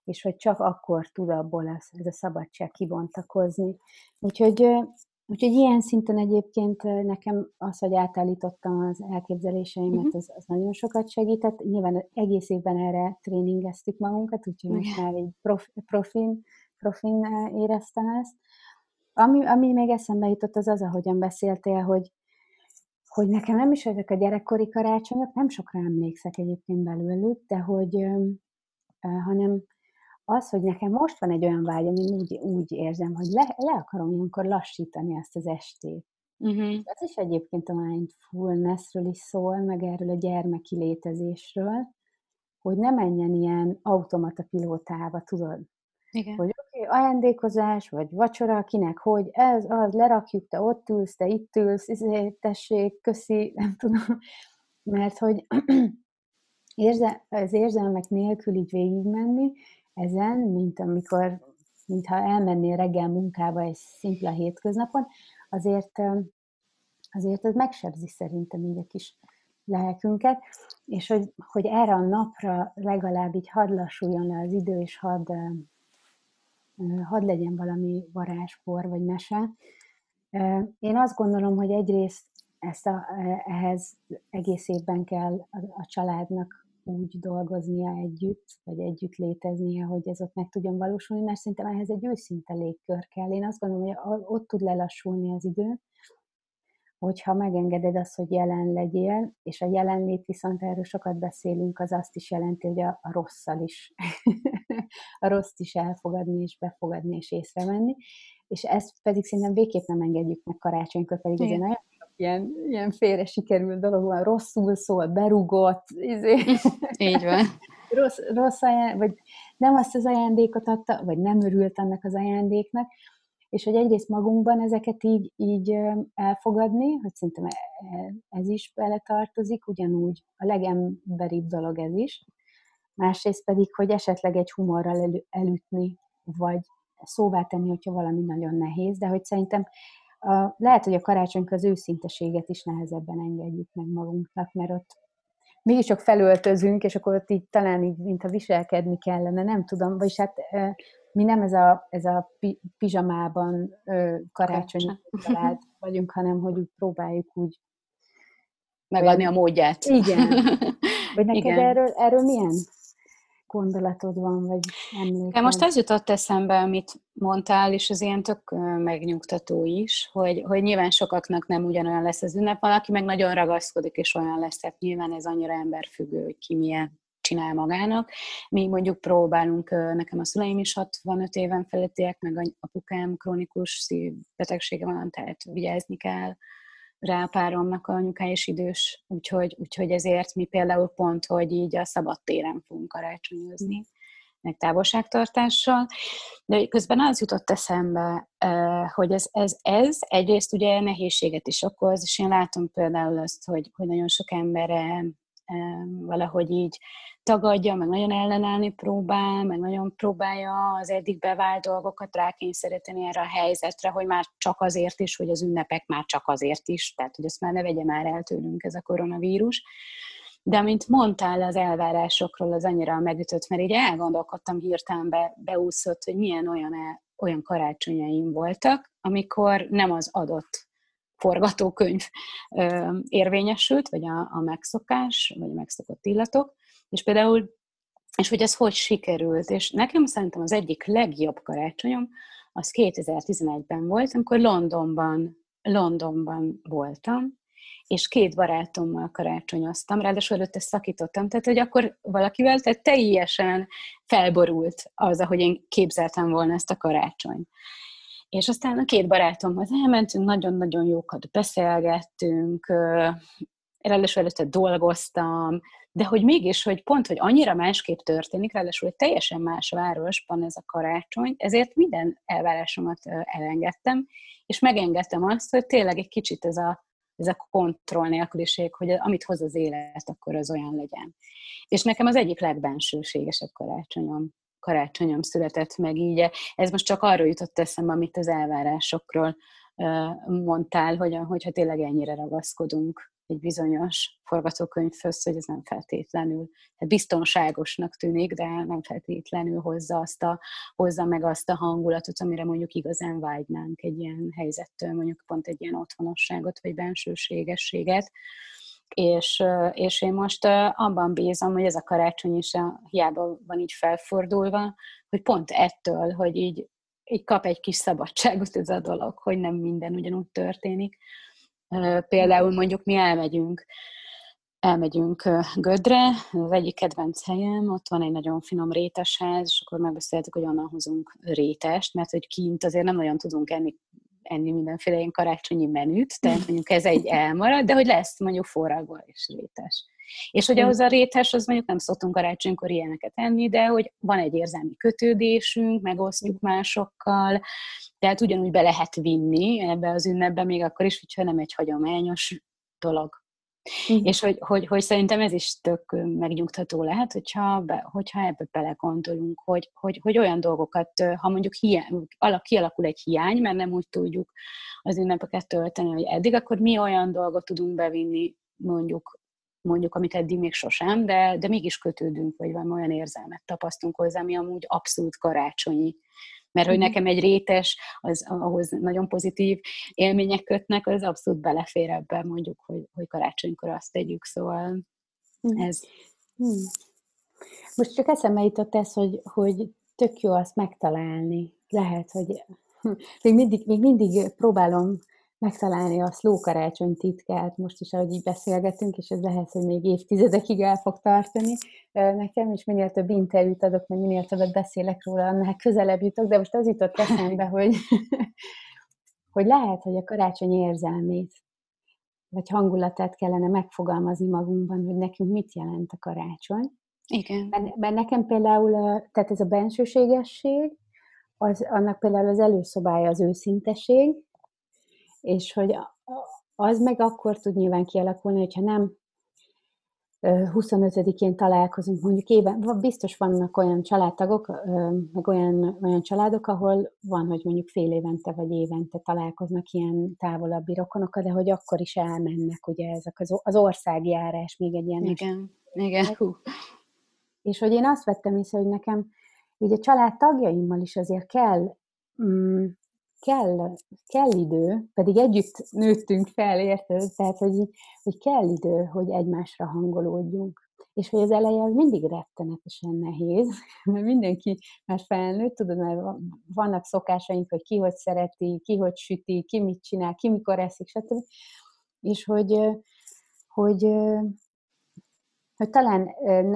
A: és hogy csak akkor tud abból ez, ez a szabadság kibontakozni. Úgyhogy Úgyhogy ilyen szinten egyébként nekem az, hogy átállítottam az elképzeléseimet, uh-huh. az, az nagyon sokat segített. Nyilván egész évben erre tréningeztük magunkat, úgyhogy uh-huh. most már egy prof, profin, profin éreztem ezt. Ami, ami még eszembe jutott, az az, ahogyan beszéltél, hogy, hogy nekem nem is ezek a gyerekkori karácsonyok, nem sokra emlékszek egyébként belőlük, de hogy, hanem az, hogy nekem most van egy olyan vágy, ami úgy, úgy érzem, hogy le, le akarom ilyenkor lassítani ezt az estét. Uh-huh. Ez is egyébként a mindfulnessről is szól, meg erről a gyermeki létezésről, hogy ne menjen ilyen automata pilótába, tudod? Igen. Hogy oké, okay, ajándékozás, vagy vacsora, kinek hogy, ez, az, lerakjuk, te ott ülsz, te itt ülsz, izé, tessék, köszi, nem tudom. Mert hogy érze, az érzelmek nélkül így végigmenni, ezen, mint amikor, mintha elmennél reggel munkába egy szimpla hétköznapon, azért, azért ez megsebzi szerintem így a kis lelkünket, és hogy, hogy erre a napra legalább így hadd lassuljon az idő, és hadd, hadd legyen valami varázspor vagy mese. Én azt gondolom, hogy egyrészt ezt a, ehhez egész évben kell a, a családnak úgy dolgoznia együtt, vagy együtt léteznie, hogy ez ott meg tudjon valósulni, mert szerintem ehhez egy őszinte légkör kell. Én azt gondolom, hogy ott tud lelassulni az idő, hogyha megengeded azt, hogy jelen legyél, és a jelenlét viszont erről sokat beszélünk, az azt is jelenti, hogy a, a rosszal is, a rossz is elfogadni, és befogadni, és észrevenni, és ezt pedig szerintem végképp nem engedjük meg karácsonykor, pedig ez nagyon ilyen, ilyen félre sikerült dolog van, rosszul szól, berugott, izé.
B: Így van.
A: rossz, rossz ajánl, vagy nem azt az ajándékot adta, vagy nem örült annak az ajándéknak, és hogy egyrészt magunkban ezeket így, így elfogadni, hogy szerintem e, ez is beletartozik, ugyanúgy a legemberibb dolog ez is, másrészt pedig, hogy esetleg egy humorral elü, elütni, vagy szóvá tenni, hogyha valami nagyon nehéz, de hogy szerintem a, lehet, hogy a karácsony az őszinteséget is nehezebben engedjük meg magunknak, mert ott mégiscsak felöltözünk, és akkor ott így talán így, mintha viselkedni kellene, nem tudom, vagyis hát mi nem ez a, ez a pizsamában karácsonyi család vagyunk, hanem hogy úgy próbáljuk úgy
B: megadni a módját.
A: Igen. Vagy neked Igen. Erről, erről milyen gondolatod van, vagy emléked?
B: Most az jutott eszembe, amit mondtál, és az ilyen tök megnyugtató is, hogy, hogy nyilván sokaknak nem ugyanolyan lesz az ünnep, valaki meg nagyon ragaszkodik, és olyan lesz, tehát nyilván ez annyira emberfüggő, hogy ki milyen csinál magának. Mi mondjuk próbálunk, nekem a szüleim is 65 éven felettiek, meg apukám krónikus szívbetegsége van, tehát vigyázni kell rá a páromnak a anyukája is idős, úgyhogy, úgyhogy ezért mi például pont, hogy így a szabad téren fogunk karácsonyozni, meg távolságtartással. De közben az jutott eszembe, hogy ez, ez, ez egyrészt ugye nehézséget is okoz, és én látom például azt, hogy, hogy nagyon sok embere valahogy így tagadja, meg nagyon ellenállni próbál, meg nagyon próbálja az eddig bevált dolgokat rákényszeríteni erre a helyzetre, hogy már csak azért is, hogy az ünnepek már csak azért is, tehát hogy ezt már ne vegye már el tőlünk ez a koronavírus. De amint mondtál az elvárásokról, az annyira megütött, mert így elgondolkodtam hirtelen, be, beúszott, hogy milyen olyan, olyan karácsonyaim voltak, amikor nem az adott forgatókönyv ö, érvényesült, vagy a, a megszokás, vagy a megszokott illatok, és például, és hogy ez hogy sikerült, és nekem szerintem az egyik legjobb karácsonyom, az 2011-ben volt, amikor Londonban, Londonban voltam, és két barátommal karácsonyoztam, ráadásul előtte szakítottam, tehát hogy akkor valakivel, tehát teljesen felborult az, ahogy én képzeltem volna ezt a karácsonyt. És aztán a két barátomhoz elmentünk, nagyon-nagyon jókat beszélgettünk, ráadásul előtte dolgoztam, de hogy mégis, hogy pont, hogy annyira másképp történik, ráadásul egy teljesen más városban ez a karácsony, ezért minden elvárásomat elengedtem, és megengedtem azt, hogy tényleg egy kicsit ez a, ez a kontroll nélküliség, hogy amit hoz az élet, akkor az olyan legyen. És nekem az egyik legbensőségesebb karácsonyom karácsonyom született meg így. Ez most csak arról jutott eszembe, amit az elvárásokról mondtál, hogy, hogyha tényleg ennyire ragaszkodunk egy bizonyos forgatókönyvhöz, hogy ez nem feltétlenül hát biztonságosnak tűnik, de nem feltétlenül hozza, azt a, hozza meg azt a hangulatot, amire mondjuk igazán vágynánk egy ilyen helyzettől, mondjuk pont egy ilyen otthonosságot, vagy bensőségességet. És, és én most abban bízom, hogy ez a karácsony is a, hiába van így felfordulva, hogy pont ettől, hogy így, így kap egy kis szabadságot ez a dolog, hogy nem minden ugyanúgy történik, Például mondjuk mi elmegyünk, elmegyünk Gödre, az egyik kedvenc helyem, ott van egy nagyon finom rétesház, és akkor megbeszéltük, hogy onnan hozunk rétest, mert hogy kint azért nem nagyon tudunk enni, enni mindenféle ilyen karácsonyi menüt, tehát mondjuk ez egy elmarad, de hogy lesz mondjuk forragva és rétes. És hogy ahhoz a rétes, az mondjuk nem szoktunk karácsonykor ilyeneket enni, de hogy van egy érzelmi kötődésünk, megosztjuk másokkal, tehát ugyanúgy be lehet vinni ebbe az ünnepbe, még akkor is, hogyha nem egy hagyományos dolog. Mm. És hogy, hogy, hogy szerintem ez is tök megnyugtató lehet, hogyha, be, hogyha ebbe belegondolunk, hogy, hogy, hogy olyan dolgokat, ha mondjuk hiány, kialakul egy hiány, mert nem úgy tudjuk az ünnepeket tölteni, hogy eddig, akkor mi olyan dolgot tudunk bevinni mondjuk mondjuk, amit eddig még sosem, de, de mégis kötődünk, vagy van olyan érzelmet tapasztunk hozzá, ami amúgy abszolút karácsonyi. Mert hogy mhm. nekem egy rétes, az, ahhoz nagyon pozitív élmények kötnek, az abszolút belefér ebbe, mondjuk, hogy, hogy karácsonykor azt tegyük, szóval mhm. ez... Hmm.
A: Most csak eszembe jutott ez, hogy, hogy tök jó azt megtalálni. Lehet, hogy még mindig, még mindig próbálom megtalálni a slow karácsony titkát, most is, ahogy így beszélgetünk, és ez lehet, hogy még évtizedekig el fog tartani nekem, és minél több interjút adok, meg minél többet beszélek róla, annál közelebb jutok, de most az jutott eszembe, hogy, hogy lehet, hogy a karácsony érzelmét, vagy hangulatát kellene megfogalmazni magunkban, hogy nekünk mit jelent a karácsony.
B: Igen.
A: Mert, mert nekem például, tehát ez a bensőségesség, az, annak például az előszobája az őszinteség, és hogy az meg akkor tud nyilván kialakulni, hogyha nem 25-én találkozunk, mondjuk éven, biztos vannak olyan családtagok, meg olyan, olyan családok, ahol van, hogy mondjuk fél évente vagy évente találkoznak ilyen távolabbi rokonokkal, de hogy akkor is elmennek, ugye ezek az, az országjárás még egy ilyen...
B: Igen, igen. Hú.
A: És hogy én azt vettem észre, hogy nekem így a család tagjaimmal is azért kell mm, kell, kell idő, pedig együtt nőttünk fel, érted? Tehát, hogy, hogy kell idő, hogy egymásra hangolódjunk. És hogy az eleje az mindig rettenetesen nehéz, mert mindenki már felnőtt, tudod, mert vannak szokásaink, hogy ki hogy szereti, ki hogy süti, ki mit csinál, ki mikor eszik, stb. És hogy, hogy, hogy talán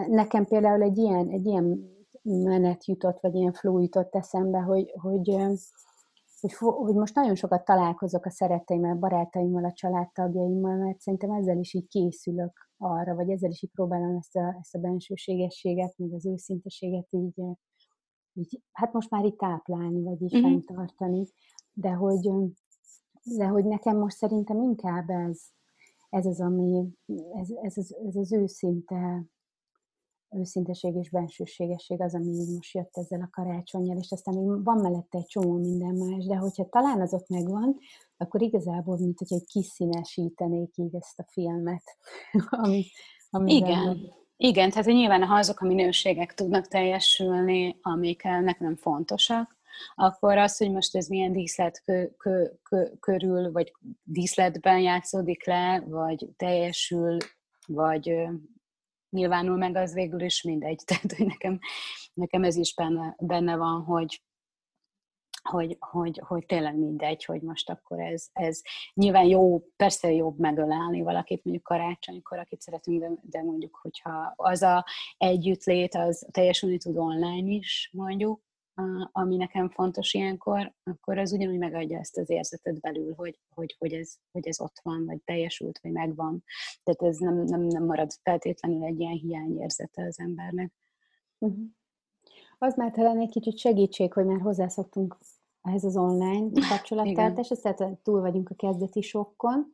A: nekem például egy ilyen, egy ilyen menet jutott, vagy ilyen flow jutott eszembe, hogy, hogy, hogy, hogy most nagyon sokat találkozok a szeretteimmel, barátaimmal, a családtagjaimmal, mert szerintem ezzel is így készülök arra, vagy ezzel is így próbálom ezt a, ezt a bensőségességet, meg az őszinteséget így, így, hát most már így táplálni, vagy így mm-hmm. fenntartani, de hogy, de hogy nekem most szerintem inkább ez, ez az, ami, ez, ez, az, ez az őszinte őszinteség és bensőségesség az, ami így most jött ezzel a karácsonyjal, és aztán még van mellette egy csomó minden más, de hogyha talán az ott megvan, akkor igazából, mint hogy kiszínesítenék így ezt a filmet.
B: ami, ami Igen. Van. Igen, tehát nyilván ha azok a minőségek tudnak teljesülni, amik nekem fontosak, akkor az, hogy most ez milyen díszlet kö, kö, kö, körül, vagy díszletben játszódik le, vagy teljesül, vagy nyilvánul meg, az végül is mindegy. Tehát, hogy nekem, nekem ez is benne, benne van, hogy, hogy, hogy, hogy tényleg mindegy, hogy most akkor ez, ez nyilván jó, persze jobb megölelni valakit mondjuk karácsonykor, akit szeretünk, de, de mondjuk, hogyha az a együttlét, az teljesülni tud online is mondjuk, ami nekem fontos ilyenkor, akkor az ugyanúgy megadja ezt az érzetet belül, hogy, hogy, hogy, ez, hogy ez ott van, vagy teljesült, vagy megvan. Tehát ez nem, nem, nem marad feltétlenül egy ilyen hiányérzete az embernek.
A: Uh-huh. Az már talán egy kicsit segítség, hogy már hozzászoktunk ehhez az online kapcsolattartáshoz, tehát túl vagyunk a kezdeti sokkon,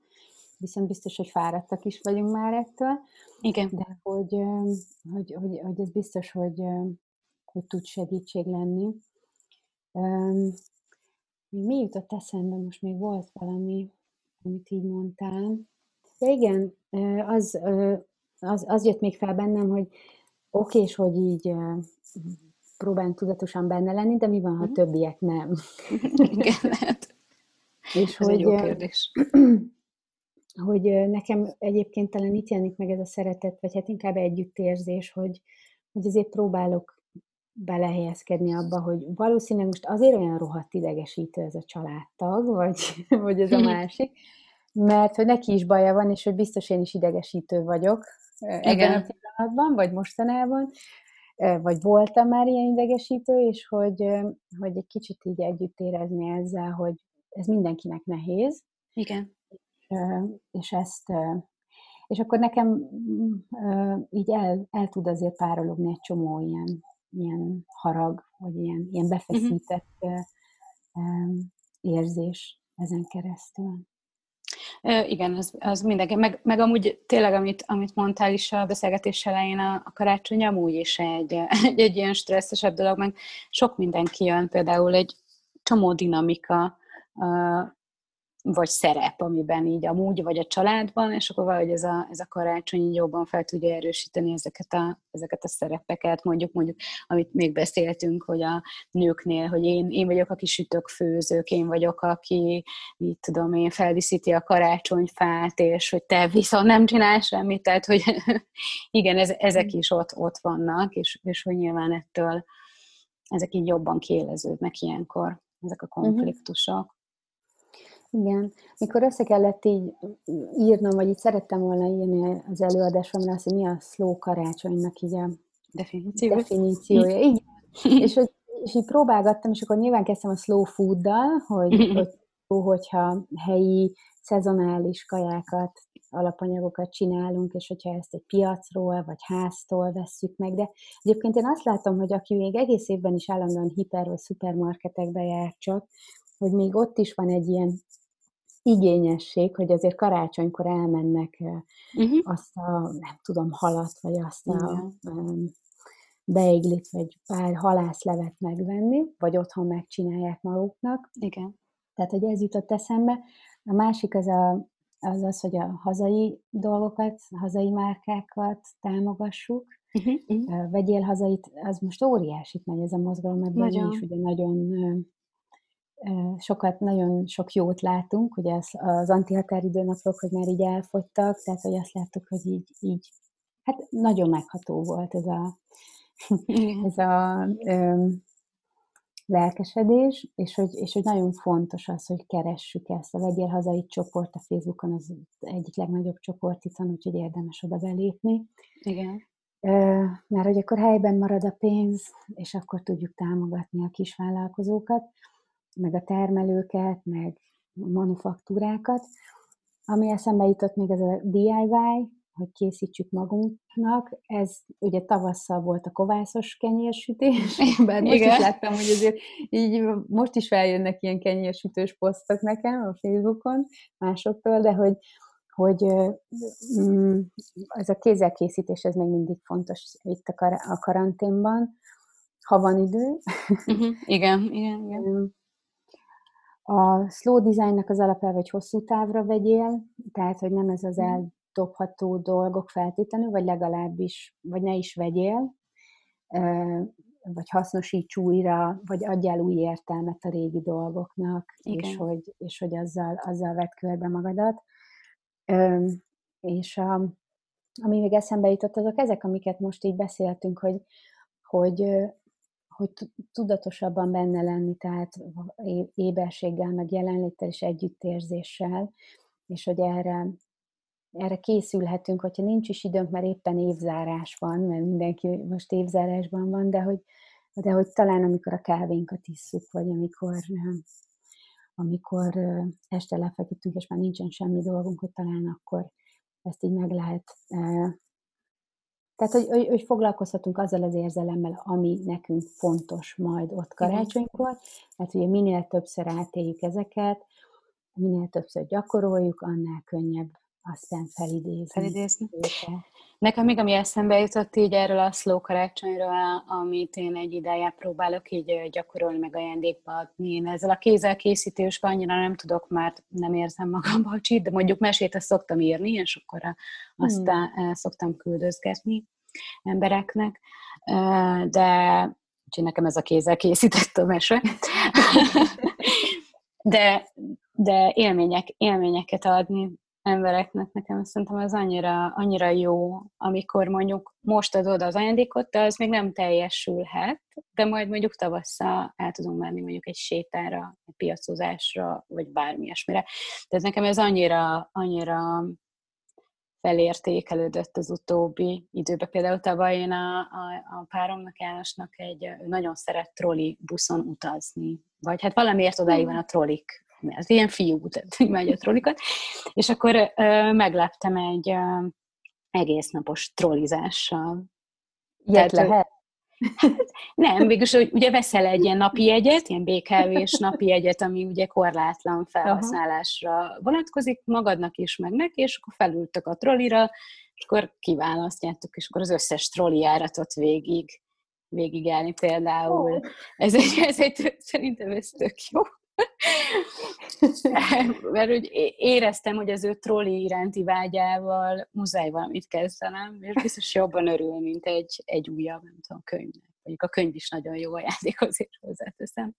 A: viszont biztos, hogy fáradtak is vagyunk már ettől.
B: Igen.
A: De hogy, hogy, hogy, hogy ez biztos, hogy, hogy tud segítség lenni. mi jutott eszembe? Most még volt valami, amit így mondtál. Ja igen, az, az, az jött még fel bennem, hogy oké, és hogy így próbálunk tudatosan benne lenni, de mi van, ha mm. többiek nem?
B: Igen, hát.
A: És Ez hogy, egy jó kérdés. hogy nekem egyébként talán itt jelenik meg ez a szeretet, vagy hát inkább együttérzés, hogy, hogy azért próbálok belehelyezkedni abba, hogy valószínűleg most azért olyan rohadt idegesítő ez a családtag, vagy, vagy ez a másik, mert hogy neki is baja van, és hogy biztos én is idegesítő vagyok ebben Igen. a pillanatban, vagy mostanában, vagy voltam már ilyen idegesítő, és hogy, hogy egy kicsit így együtt érezni ezzel, hogy ez mindenkinek nehéz.
B: Igen.
A: És ezt, és akkor nekem így el, el tud azért párologni egy csomó ilyen, ilyen harag, vagy ilyen, ilyen mhm. befeszített uh-huh. érzés ezen keresztül.
B: Igen, az, az mindenki. Meg, meg amúgy tényleg, amit, amit mondtál is a beszélgetés elején, a, a karácsony amúgy is egy, egy, egy ilyen stresszesebb dolog, meg sok mindenki jön, például egy csomó dinamika vagy szerep, amiben így amúgy vagy a családban, és akkor valahogy ez a, ez a karácsony jobban fel tudja erősíteni ezeket a, ezeket a szerepeket, mondjuk, mondjuk, amit még beszéltünk, hogy a nőknél, hogy én, én vagyok, aki sütök, főzők, én vagyok, aki, mit tudom én, feldíszíti a karácsonyfát, és hogy te viszont nem csinál semmit, tehát, hogy igen, ez, ezek is ott, ott vannak, és, és hogy nyilván ettől ezek így jobban kiéleződnek ilyenkor, ezek a mhm. konfliktusok.
A: Igen. Mikor össze kellett így írnom, vagy így szerettem volna írni az előadásomra azt, hogy mi a slow karácsonynak így a
B: Definíció.
A: definíciója. Igen. és, hogy, és így próbálgattam, és akkor nyilván kezdtem a slow fooddal, hogy, hogy hogyha helyi, szezonális kajákat, alapanyagokat csinálunk, és hogyha ezt egy piacról, vagy háztól vesszük meg, de egyébként én azt látom, hogy aki még egész évben is állandóan hiper vagy szupermarketekbe jár csak, hogy még ott is van egy ilyen igényesség, hogy azért karácsonykor elmennek uh-huh. azt a, nem tudom, halat, vagy azt a um, beiglit, vagy pár halászlevet megvenni, vagy otthon megcsinálják maguknak.
B: Igen.
A: Tehát, hogy ez jutott eszembe. A másik az a, az, az hogy a hazai dolgokat, a hazai márkákat támogassuk. Uh-huh. Uh, vegyél hazait, az most óriásit megy ez a mozgalom, mert nagyon. is ugye nagyon sokat, nagyon sok jót látunk, ugye az, az antihatáridőnapok, hogy már így elfogytak, tehát hogy azt láttuk, hogy így, így hát nagyon megható volt ez a, ez a ö, lelkesedés, és hogy, és hogy nagyon fontos az, hogy keressük ezt. A Vegyél Hazai csoport a Facebookon az egyik legnagyobb csoport itt van, úgyhogy érdemes oda belépni.
B: Igen.
A: Mert hogy akkor helyben marad a pénz, és akkor tudjuk támogatni a kisvállalkozókat meg a termelőket, meg a manufaktúrákat. Ami eszembe jutott még ez a DIY, hogy készítsük magunknak. Ez ugye tavasszal volt a kovászos kenyérsütés, bár most Igen. is láttam, hogy azért így most is feljönnek ilyen kenyérsütős posztok nekem a Facebookon másoktól, de hogy, hogy mm, ez a kézzelkészítés, ez még mindig fontos itt a, kar- a karanténban, ha van idő.
B: Uh-huh. Igen, igen, igen.
A: A slow designnak az alapelve, hogy hosszú távra vegyél, tehát, hogy nem ez az mm. eldobható dolgok feltétlenül, vagy legalábbis, vagy ne is vegyél, vagy hasznosíts újra, vagy adjál új értelmet a régi dolgoknak, és hogy, és hogy azzal, azzal vett körbe magadat. És a, ami még eszembe jutott, azok ezek, amiket most így beszéltünk, hogy, hogy hogy tudatosabban benne lenni, tehát éberséggel, meg jelenléttel és együttérzéssel, és hogy erre, erre készülhetünk, hogyha nincs is időnk, mert éppen évzárás van, mert mindenki most évzárásban van, de hogy, de hogy talán amikor a kávénkat isszuk, vagy amikor, amikor este lefeküdtünk, és már nincsen semmi dolgunk, hogy talán akkor ezt így meg lehet tehát, hogy, hogy, hogy foglalkozhatunk azzal az érzelemmel, ami nekünk fontos majd ott karácsonykor, mert ugye minél többször átéljük ezeket, minél többször gyakoroljuk, annál könnyebb aztán felidézni. felidézni.
B: Nekem még ami eszembe jutott így erről a szló karácsonyról, amit én egy ideje próbálok így gyakorolni, meg ajándékba adni. Én ezzel a kézzel készítős annyira nem tudok, mert nem érzem magam bacsit, de mondjuk mesét azt szoktam írni, és akkor aztán hmm. szoktam küldözgetni embereknek, de úgyhogy nekem ez a kézzel készített a mese. de, de élmények, élményeket adni embereknek, nekem szerintem az annyira, annyira jó, amikor mondjuk most adod az ajándékot, de az még nem teljesülhet, de majd mondjuk tavasszal el tudunk menni mondjuk egy sétára, egy piacozásra, vagy bármi ilyesmire. Tehát nekem ez annyira, annyira felértékelődött az utóbbi időben. Például tavaly én a, a, a páromnak Jánosnak egy nagyon szeret troli buszon utazni. Vagy hát valamiért odáig van a trolik. Ez ilyen fiú, tehát megy a trolikat. És akkor ö, megleptem egy ö, egész napos trollizással.
A: Ilyet Tehát, lehet?
B: Nem, végülis, ugye veszel egy ilyen napi jegyet, ilyen BKV-s napi jegyet, ami ugye korlátlan felhasználásra vonatkozik, magadnak is, meg neki, és akkor felültök a trollira, és akkor kiválasztjátok, és akkor az összes trolli járatot végig, végig állni például. Oh. Ez egy, ez egy, szerintem ez tök jó. Mert úgy éreztem, hogy az ő trolli iránti vágyával muszáj valamit kezdenem, és biztos jobban örül, mint egy, egy újabb, nem tudom, könyvnek. Mondjuk a könyv is nagyon jó ajándék, azért hozzáteszem.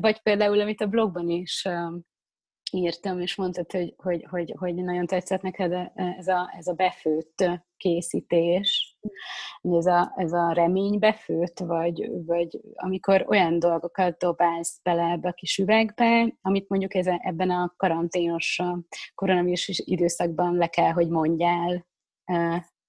B: Vagy például, amit a blogban is írtam, és mondtad, hogy, hogy, hogy, hogy nagyon tetszett neked ez a, ez a befőtt készítés, ez a, ez a remény befőtt, vagy, vagy amikor olyan dolgokat dobálsz bele ebbe a kis üvegbe, amit mondjuk ez, ebben a karanténos koronavírus időszakban le kell, hogy mondjál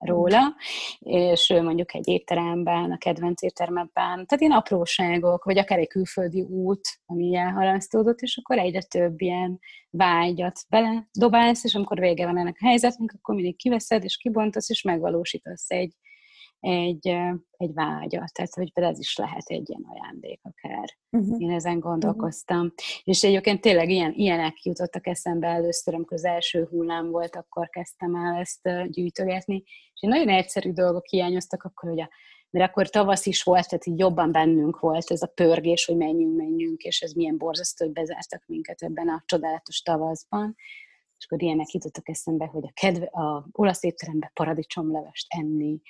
B: róla, és mondjuk egy étteremben, a kedvenc éttermeben, tehát ilyen apróságok, vagy akár egy külföldi út, ami elhalasztódott, és akkor egyre több ilyen vágyat bele dobálsz, és amikor vége van ennek a helyzetnek, akkor mindig kiveszed, és kibontasz, és megvalósítasz egy, egy, egy vágyat. Tehát, hogy ez is lehet egy ilyen ajándék akár. Uh-huh. Én ezen gondolkoztam. Uh-huh. És egyébként tényleg ilyen, ilyenek jutottak eszembe először, amikor az első hullám volt, akkor kezdtem el ezt gyűjtögetni. És nagyon egyszerű dolgok hiányoztak akkor, hogy a mert akkor tavasz is volt, tehát így jobban bennünk volt ez a pörgés, hogy menjünk, menjünk, és ez milyen borzasztó, hogy bezártak minket ebben a csodálatos tavaszban. És akkor ilyenek jutottak eszembe, hogy a, kedve, a olasz étterembe paradicsomlevest enni,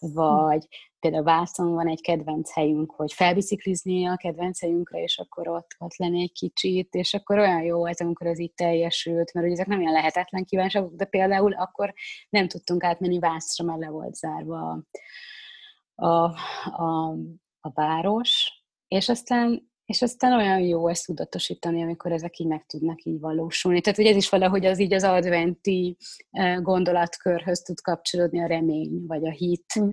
B: vagy például Vászon van egy kedvenc helyünk, hogy felbiciklizni a kedvenc helyünkre, és akkor ott, ott lenni egy kicsit, és akkor olyan jó volt, amikor ez így teljesült, mert ugye ezek nem ilyen lehetetlen kívánságok, de például akkor nem tudtunk átmenni Vászra, mert le volt zárva a, a, a város, és aztán és aztán olyan jó ezt tudatosítani, amikor ezek így meg tudnak így valósulni. Tehát, hogy ez is valahogy az így az adventi eh, gondolatkörhöz tud kapcsolódni a remény, vagy a hit. Mm.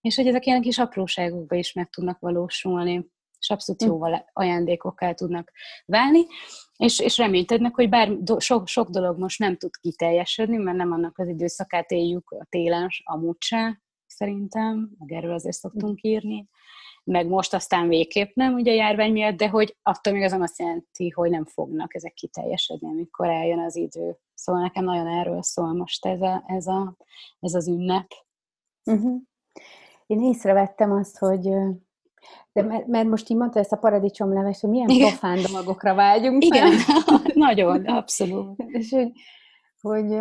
B: És hogy ezek ilyen kis apróságokban is meg tudnak valósulni, és abszolút mm. jó ajándékokká tudnak válni, és, és reménykednek, hogy bár do, sok, sok dolog most nem tud kiteljesedni, mert nem annak az időszakát éljük a télen, amúgy se, szerintem, meg erről azért szoktunk írni, meg most aztán végképp nem, ugye a járvány miatt, de hogy attól még azon azt jelenti, hogy nem fognak ezek kiteljesedni, amikor eljön az idő. Szóval nekem nagyon erről szól most ez, a, ez, a, ez az ünnep. Uh-huh.
A: Én észrevettem azt, hogy de mert, mert most így mondta ezt a paradicsomleves, hogy milyen Igen. profán dolgokra vágyunk.
B: Igen, nagyon, abszolút.
A: És hogy, hogy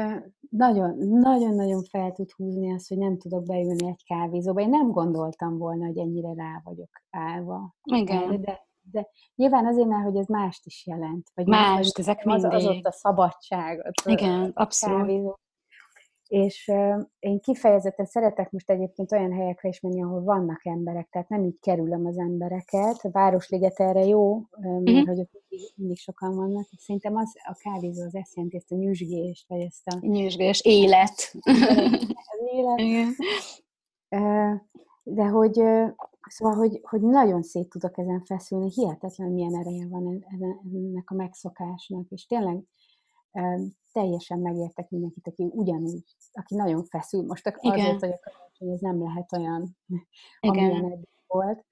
A: nagyon-nagyon fel tud húzni azt, hogy nem tudok beülni egy kávézóba. Én nem gondoltam volna, hogy ennyire rá vagyok állva.
B: Igen.
A: De, de nyilván azért, mert hogy ez mást is jelent.
B: Vagy mást, ezek
A: az, az ott a szabadság.
B: Igen, abszolút. Kávézó.
A: És én kifejezetten szeretek most egyébként olyan helyekre is menni, ahol vannak emberek, tehát nem így kerülöm az embereket. A Városliget erre jó, mert uh-huh. hogy ott mindig, mindig sokan vannak. Szerintem az a kávézó az ezt jelenti, ezt a nyüzsgést, vagy ezt a...
B: Nyüzsgés, élet.
A: Az élet. Igen. De hogy, szóval, hogy, hogy nagyon szét tudok ezen feszülni, hihetetlen milyen ereje van ennek a megszokásnak, és tényleg teljesen megértek mindenkit, aki ugyanúgy, aki nagyon feszül. Most Igen. azért hogy ez nem lehet olyan, Igen. amilyen eddig volt.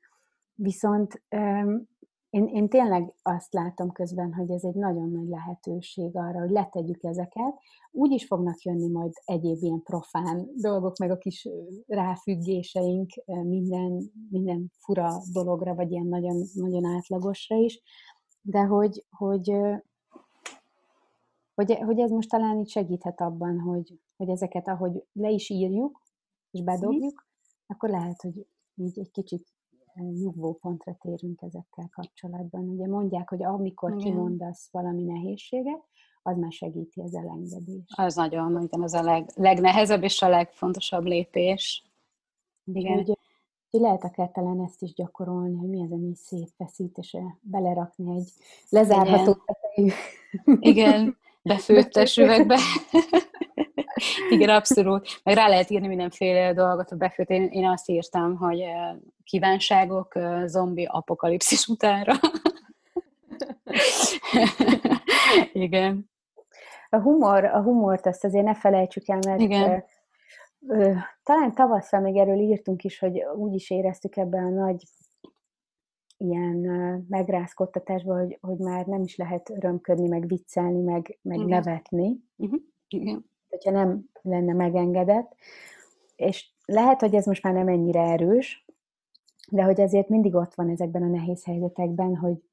A: Viszont én, én tényleg azt látom közben, hogy ez egy nagyon nagy lehetőség arra, hogy letegyük ezeket. Úgy is fognak jönni majd egyéb ilyen profán dolgok, meg a kis ráfüggéseink minden, minden fura dologra, vagy ilyen nagyon, nagyon átlagosra is, de hogy, hogy, hogy, hogy ez most talán itt segíthet abban, hogy, hogy ezeket, ahogy le is írjuk, és bedobjuk, akkor lehet, hogy így egy kicsit nyugvó pontra térünk ezekkel kapcsolatban. Ugye mondják, hogy amikor Igen. kimondasz valami nehézséget, az már segíti az elengedést.
B: Az nagyon, igen, az a leg, legnehezebb és a legfontosabb lépés.
A: Igen. Úgy, hogy lehet akár talán ezt is gyakorolni, hogy mi az, ami szétfeszít, és belerakni egy lezárható
B: tetejű. Igen, befőttes üvegbe. Igen, abszolút. Meg rá lehet írni mindenféle dolgot a befőt. Én, én azt írtam, hogy kívánságok zombi apokalipszis utánra. Igen.
A: A humor, a humort azt azért ne felejtsük el, mert Igen. Ö, talán tavasszal még erről írtunk is, hogy úgy is éreztük ebben a nagy ilyen megrázkodtatásban, hogy, hogy már nem is lehet örömködni, meg viccelni, meg, meg Igen. nevetni. Igen. Hogyha nem lenne megengedett. És lehet, hogy ez most már nem ennyire erős, de hogy azért mindig ott van ezekben a nehéz helyzetekben, hogy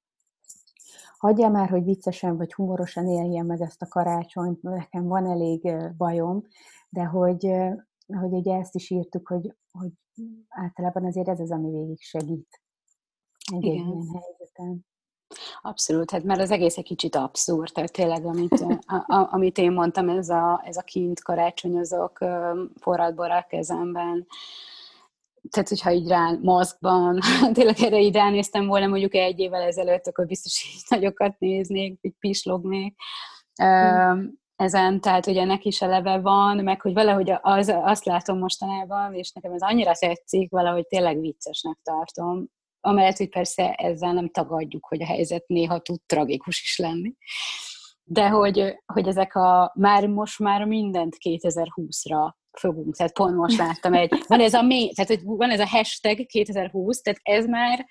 A: hagyja már, hogy viccesen vagy humorosan éljen meg ezt a karácsonyt, nekem van elég bajom, de hogy, hogy ugye ezt is írtuk, hogy, hogy általában azért ez az, ami végig segít egy Igen. ilyen helyzeten.
B: Abszolút, hát mert az egész egy kicsit abszurd, tehát tényleg, amit, a, a, amit én mondtam, ez a, ez a kint karácsonyozok forradbor a kezemben, tehát, hogyha így rá maszkban, tényleg erre így ránéztem volna mondjuk egy évvel ezelőtt, akkor biztos így nagyokat néznék, így pislognék. Hmm. Ezen, tehát hogy ennek is eleve van, meg hogy valahogy az, azt látom mostanában, és nekem ez annyira tetszik, valahogy tényleg viccesnek tartom, amellett, hogy persze ezzel nem tagadjuk, hogy a helyzet néha tud tragikus is lenni. De hogy, hogy ezek a, már most már mindent 2020-ra fogunk, tehát pont most láttam egy, van ez a mély, tehát hogy van ez a hashtag 2020, tehát ez már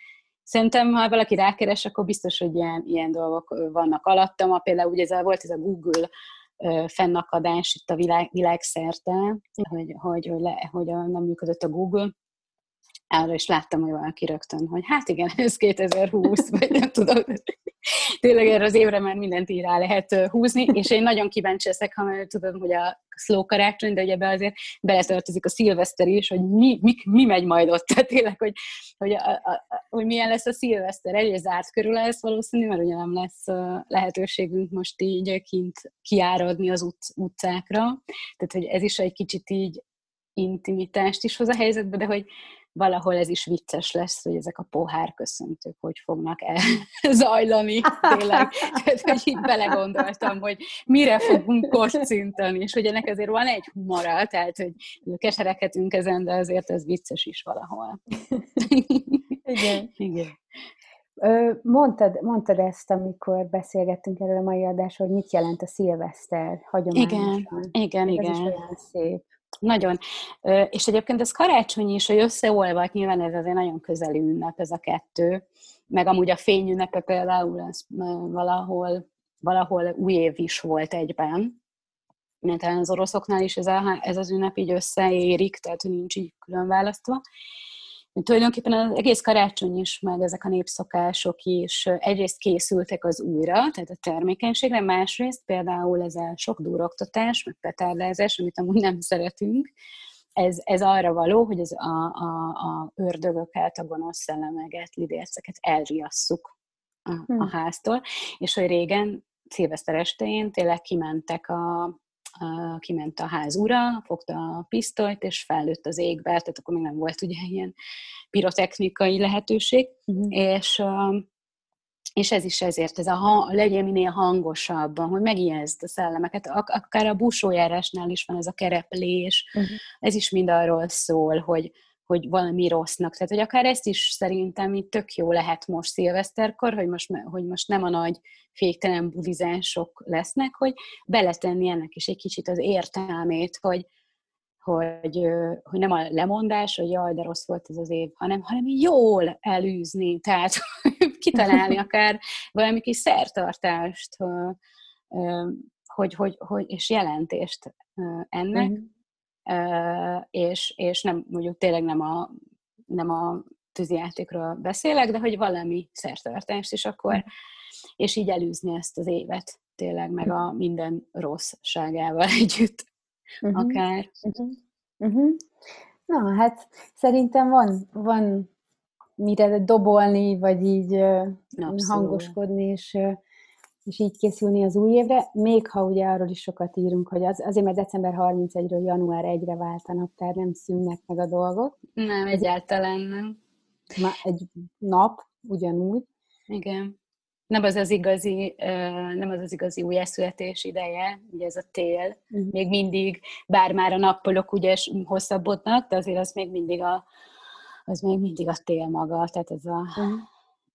B: Szerintem, ha valaki rákeres, akkor biztos, hogy ilyen, ilyen dolgok vannak alattam. Például ugye ez a, volt ez a Google fennakadás itt a világ, világszerte, hogy, hogy, hogy, le, hogy a, nem működött a Google, arra is láttam, hogy valaki rögtön, hogy hát igen, ez 2020, vagy nem tudom. Tényleg erre az évre már mindent így rá lehet húzni, és én nagyon kíváncsi leszek, ha már tudom, hogy a slow karácsony, de ugye be azért beletartozik a szilveszter is, hogy mi, mi, mi megy majd ott. Tehát tényleg, hogy, hogy, a, a, hogy milyen lesz a szilveszter. Egy zárt körül lesz valószínű, mert ugye nem lesz lehetőségünk most így kint kiáradni az ut- utcákra. Tehát, hogy ez is egy kicsit így intimitást is hoz a helyzetbe, de hogy valahol ez is vicces lesz, hogy ezek a pohár köszöntők hogy fognak el zajlani, tényleg. Tehát, hogy így belegondoltam, hogy mire fogunk kocintani, és hogy ennek azért van egy humora, tehát, hogy keserekedünk ezen, de azért ez vicces is valahol.
A: Igen. Igen. Mondtad, mondtad ezt, amikor beszélgettünk erről a mai adásról, hogy mit jelent a szilveszter hagyományosan.
B: Igen, igen, igen.
A: Ez is olyan szép.
B: Nagyon. És egyébként ez karácsony is, hogy összeolvat, nyilván ez azért nagyon közeli ünnep ez a kettő, meg amúgy a fényünnepe például ez valahol, valahol új év is volt egyben, mert az oroszoknál is ez, a, ez az ünnep így összeérik, tehát nincs így külön választva tulajdonképpen az egész karácsony is, meg ezek a népszokások is egyrészt készültek az újra, tehát a termékenységre, másrészt például ez a sok duroktatás, meg petárdázás, amit amúgy nem szeretünk, ez, ez arra való, hogy ez a, a, a ördögöket, a gonosz szellemeket, lidérceket elriasszuk a, a hmm. háztól, és hogy régen szilveszter estején tényleg kimentek a, kiment a ház ura, fogta a pisztolyt, és fellőtt az égbe, tehát akkor még nem volt ugye ilyen pirotechnikai lehetőség, uh-huh. és és ez is ezért, ez a ha, legyen minél hangosabban, hogy megijeszd a szellemeket. Ak- akár a busójárásnál is van ez a kereplés, uh-huh. ez is mind arról szól, hogy, hogy valami rossznak. Tehát, hogy akár ezt is szerintem itt tök jó lehet most szilveszterkor, hogy most, hogy most nem a nagy féktelen budizások lesznek, hogy beletenni ennek is egy kicsit az értelmét, hogy, hogy, hogy nem a lemondás, hogy jaj, de rossz volt ez az év, hanem, hanem jól elűzni, tehát kitalálni akár valami kis szertartást, hogy, hogy, hogy, és jelentést ennek, uh-huh. És, és nem, mondjuk tényleg nem a, nem a tűzijátékról beszélek, de hogy valami szertartást, és akkor, uh-huh. és így elűzni ezt az évet tényleg, meg a minden rosszságával együtt uh-huh. akár. Uh-huh.
A: Uh-huh. Na, hát szerintem van, van mire dobolni, vagy így Abszolút. hangoskodni, és, és így készülni az új évre, még ha ugye arról is sokat írunk, hogy az, azért, mert december 31-ről január 1-re vált a naptár, nem szűnnek meg a dolgok.
B: Nem, egyáltalán nem.
A: Ma egy nap ugyanúgy.
B: Igen nem az az igazi, nem az az igazi újjászületés ideje, ugye ez a tél, uh-huh. még mindig, bár már a nappalok ugye hosszabbodnak, de azért az még mindig a, az még mindig a tél maga, tehát ez, a, uh-huh.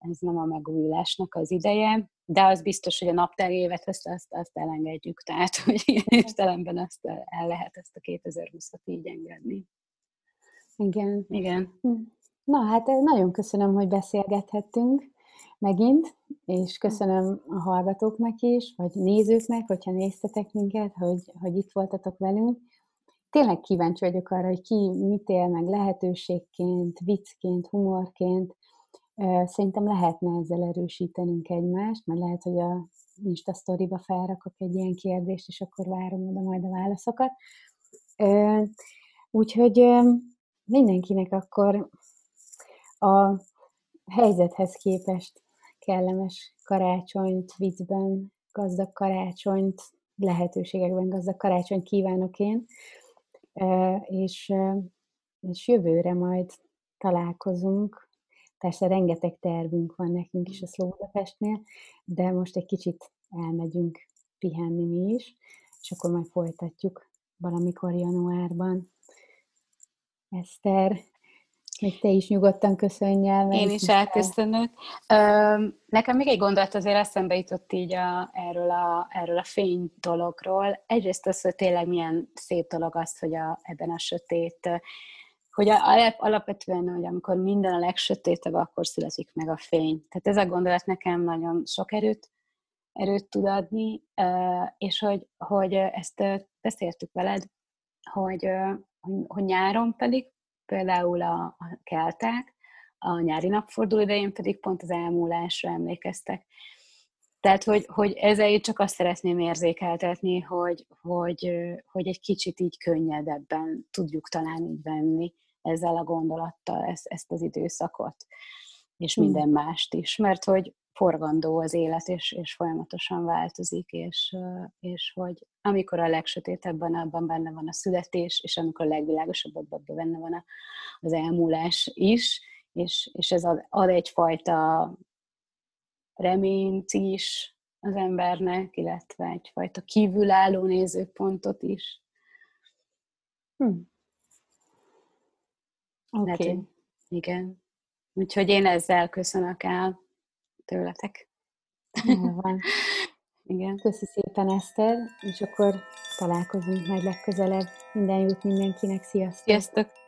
B: Ez nem a megújulásnak az ideje, de az biztos, hogy a naptári évet azt, azt, azt elengedjük, tehát hogy ilyen értelemben azt el lehet ezt a 2020-at így engedni.
A: Igen.
B: Igen.
A: Na hát nagyon köszönöm, hogy beszélgethettünk megint, és köszönöm a hallgatóknak is, vagy nézőknek, hogyha néztetek minket, hogy, hogy itt voltatok velünk. Tényleg kíváncsi vagyok arra, hogy ki mit él meg lehetőségként, viccként, humorként. Szerintem lehetne ezzel erősítenünk egymást, mert lehet, hogy a Insta sztoriba felrakok egy ilyen kérdést, és akkor várom oda majd a válaszokat. Úgyhogy mindenkinek akkor a helyzethez képest kellemes karácsonyt, viccben gazdag karácsonyt, lehetőségekben gazdag karácsonyt kívánok én, és, és jövőre majd találkozunk. Persze rengeteg tervünk van nekünk is a Szlódapestnél, de most egy kicsit elmegyünk pihenni mi is, és akkor majd folytatjuk valamikor januárban. Eszter, még te is nyugodtan köszönj el.
B: Én is elköszönök. Nekem még egy gondolat azért eszembe jutott így a, erről, a, erről a fény dologról. Egyrészt az, hogy tényleg milyen szép dolog az, hogy a, ebben a sötét, hogy alapvetően, hogy amikor minden a legsötétebb, akkor születik meg a fény. Tehát ez a gondolat nekem nagyon sok erőt, erőt tud adni, és hogy, hogy ezt beszéltük veled, hogy, hogy nyáron pedig például a, a kelták, a nyári napforduló idején pedig pont az elmúlásra emlékeztek. Tehát, hogy, hogy ezzel csak azt szeretném érzékeltetni, hogy, hogy, hogy egy kicsit így könnyedebben tudjuk talán így venni ezzel a gondolattal ezt, ezt az időszakot, és hmm. minden mást is. Mert hogy forgandó az élet, és, és folyamatosan változik, és, és hogy amikor a legsötétebben abban benne van a születés, és amikor a legvilágosabban abban benne van az elmúlás is, és, és ez ad, ad egyfajta reményt is az embernek, illetve egyfajta kívülálló nézőpontot is. Hm. Oké. Okay. Igen. Úgyhogy én ezzel köszönök el tőletek.
A: van. Igen. Köszi szépen, Eszter, és akkor találkozunk majd legközelebb. Minden jót mindenkinek, sziasztok!
B: Sziasztok!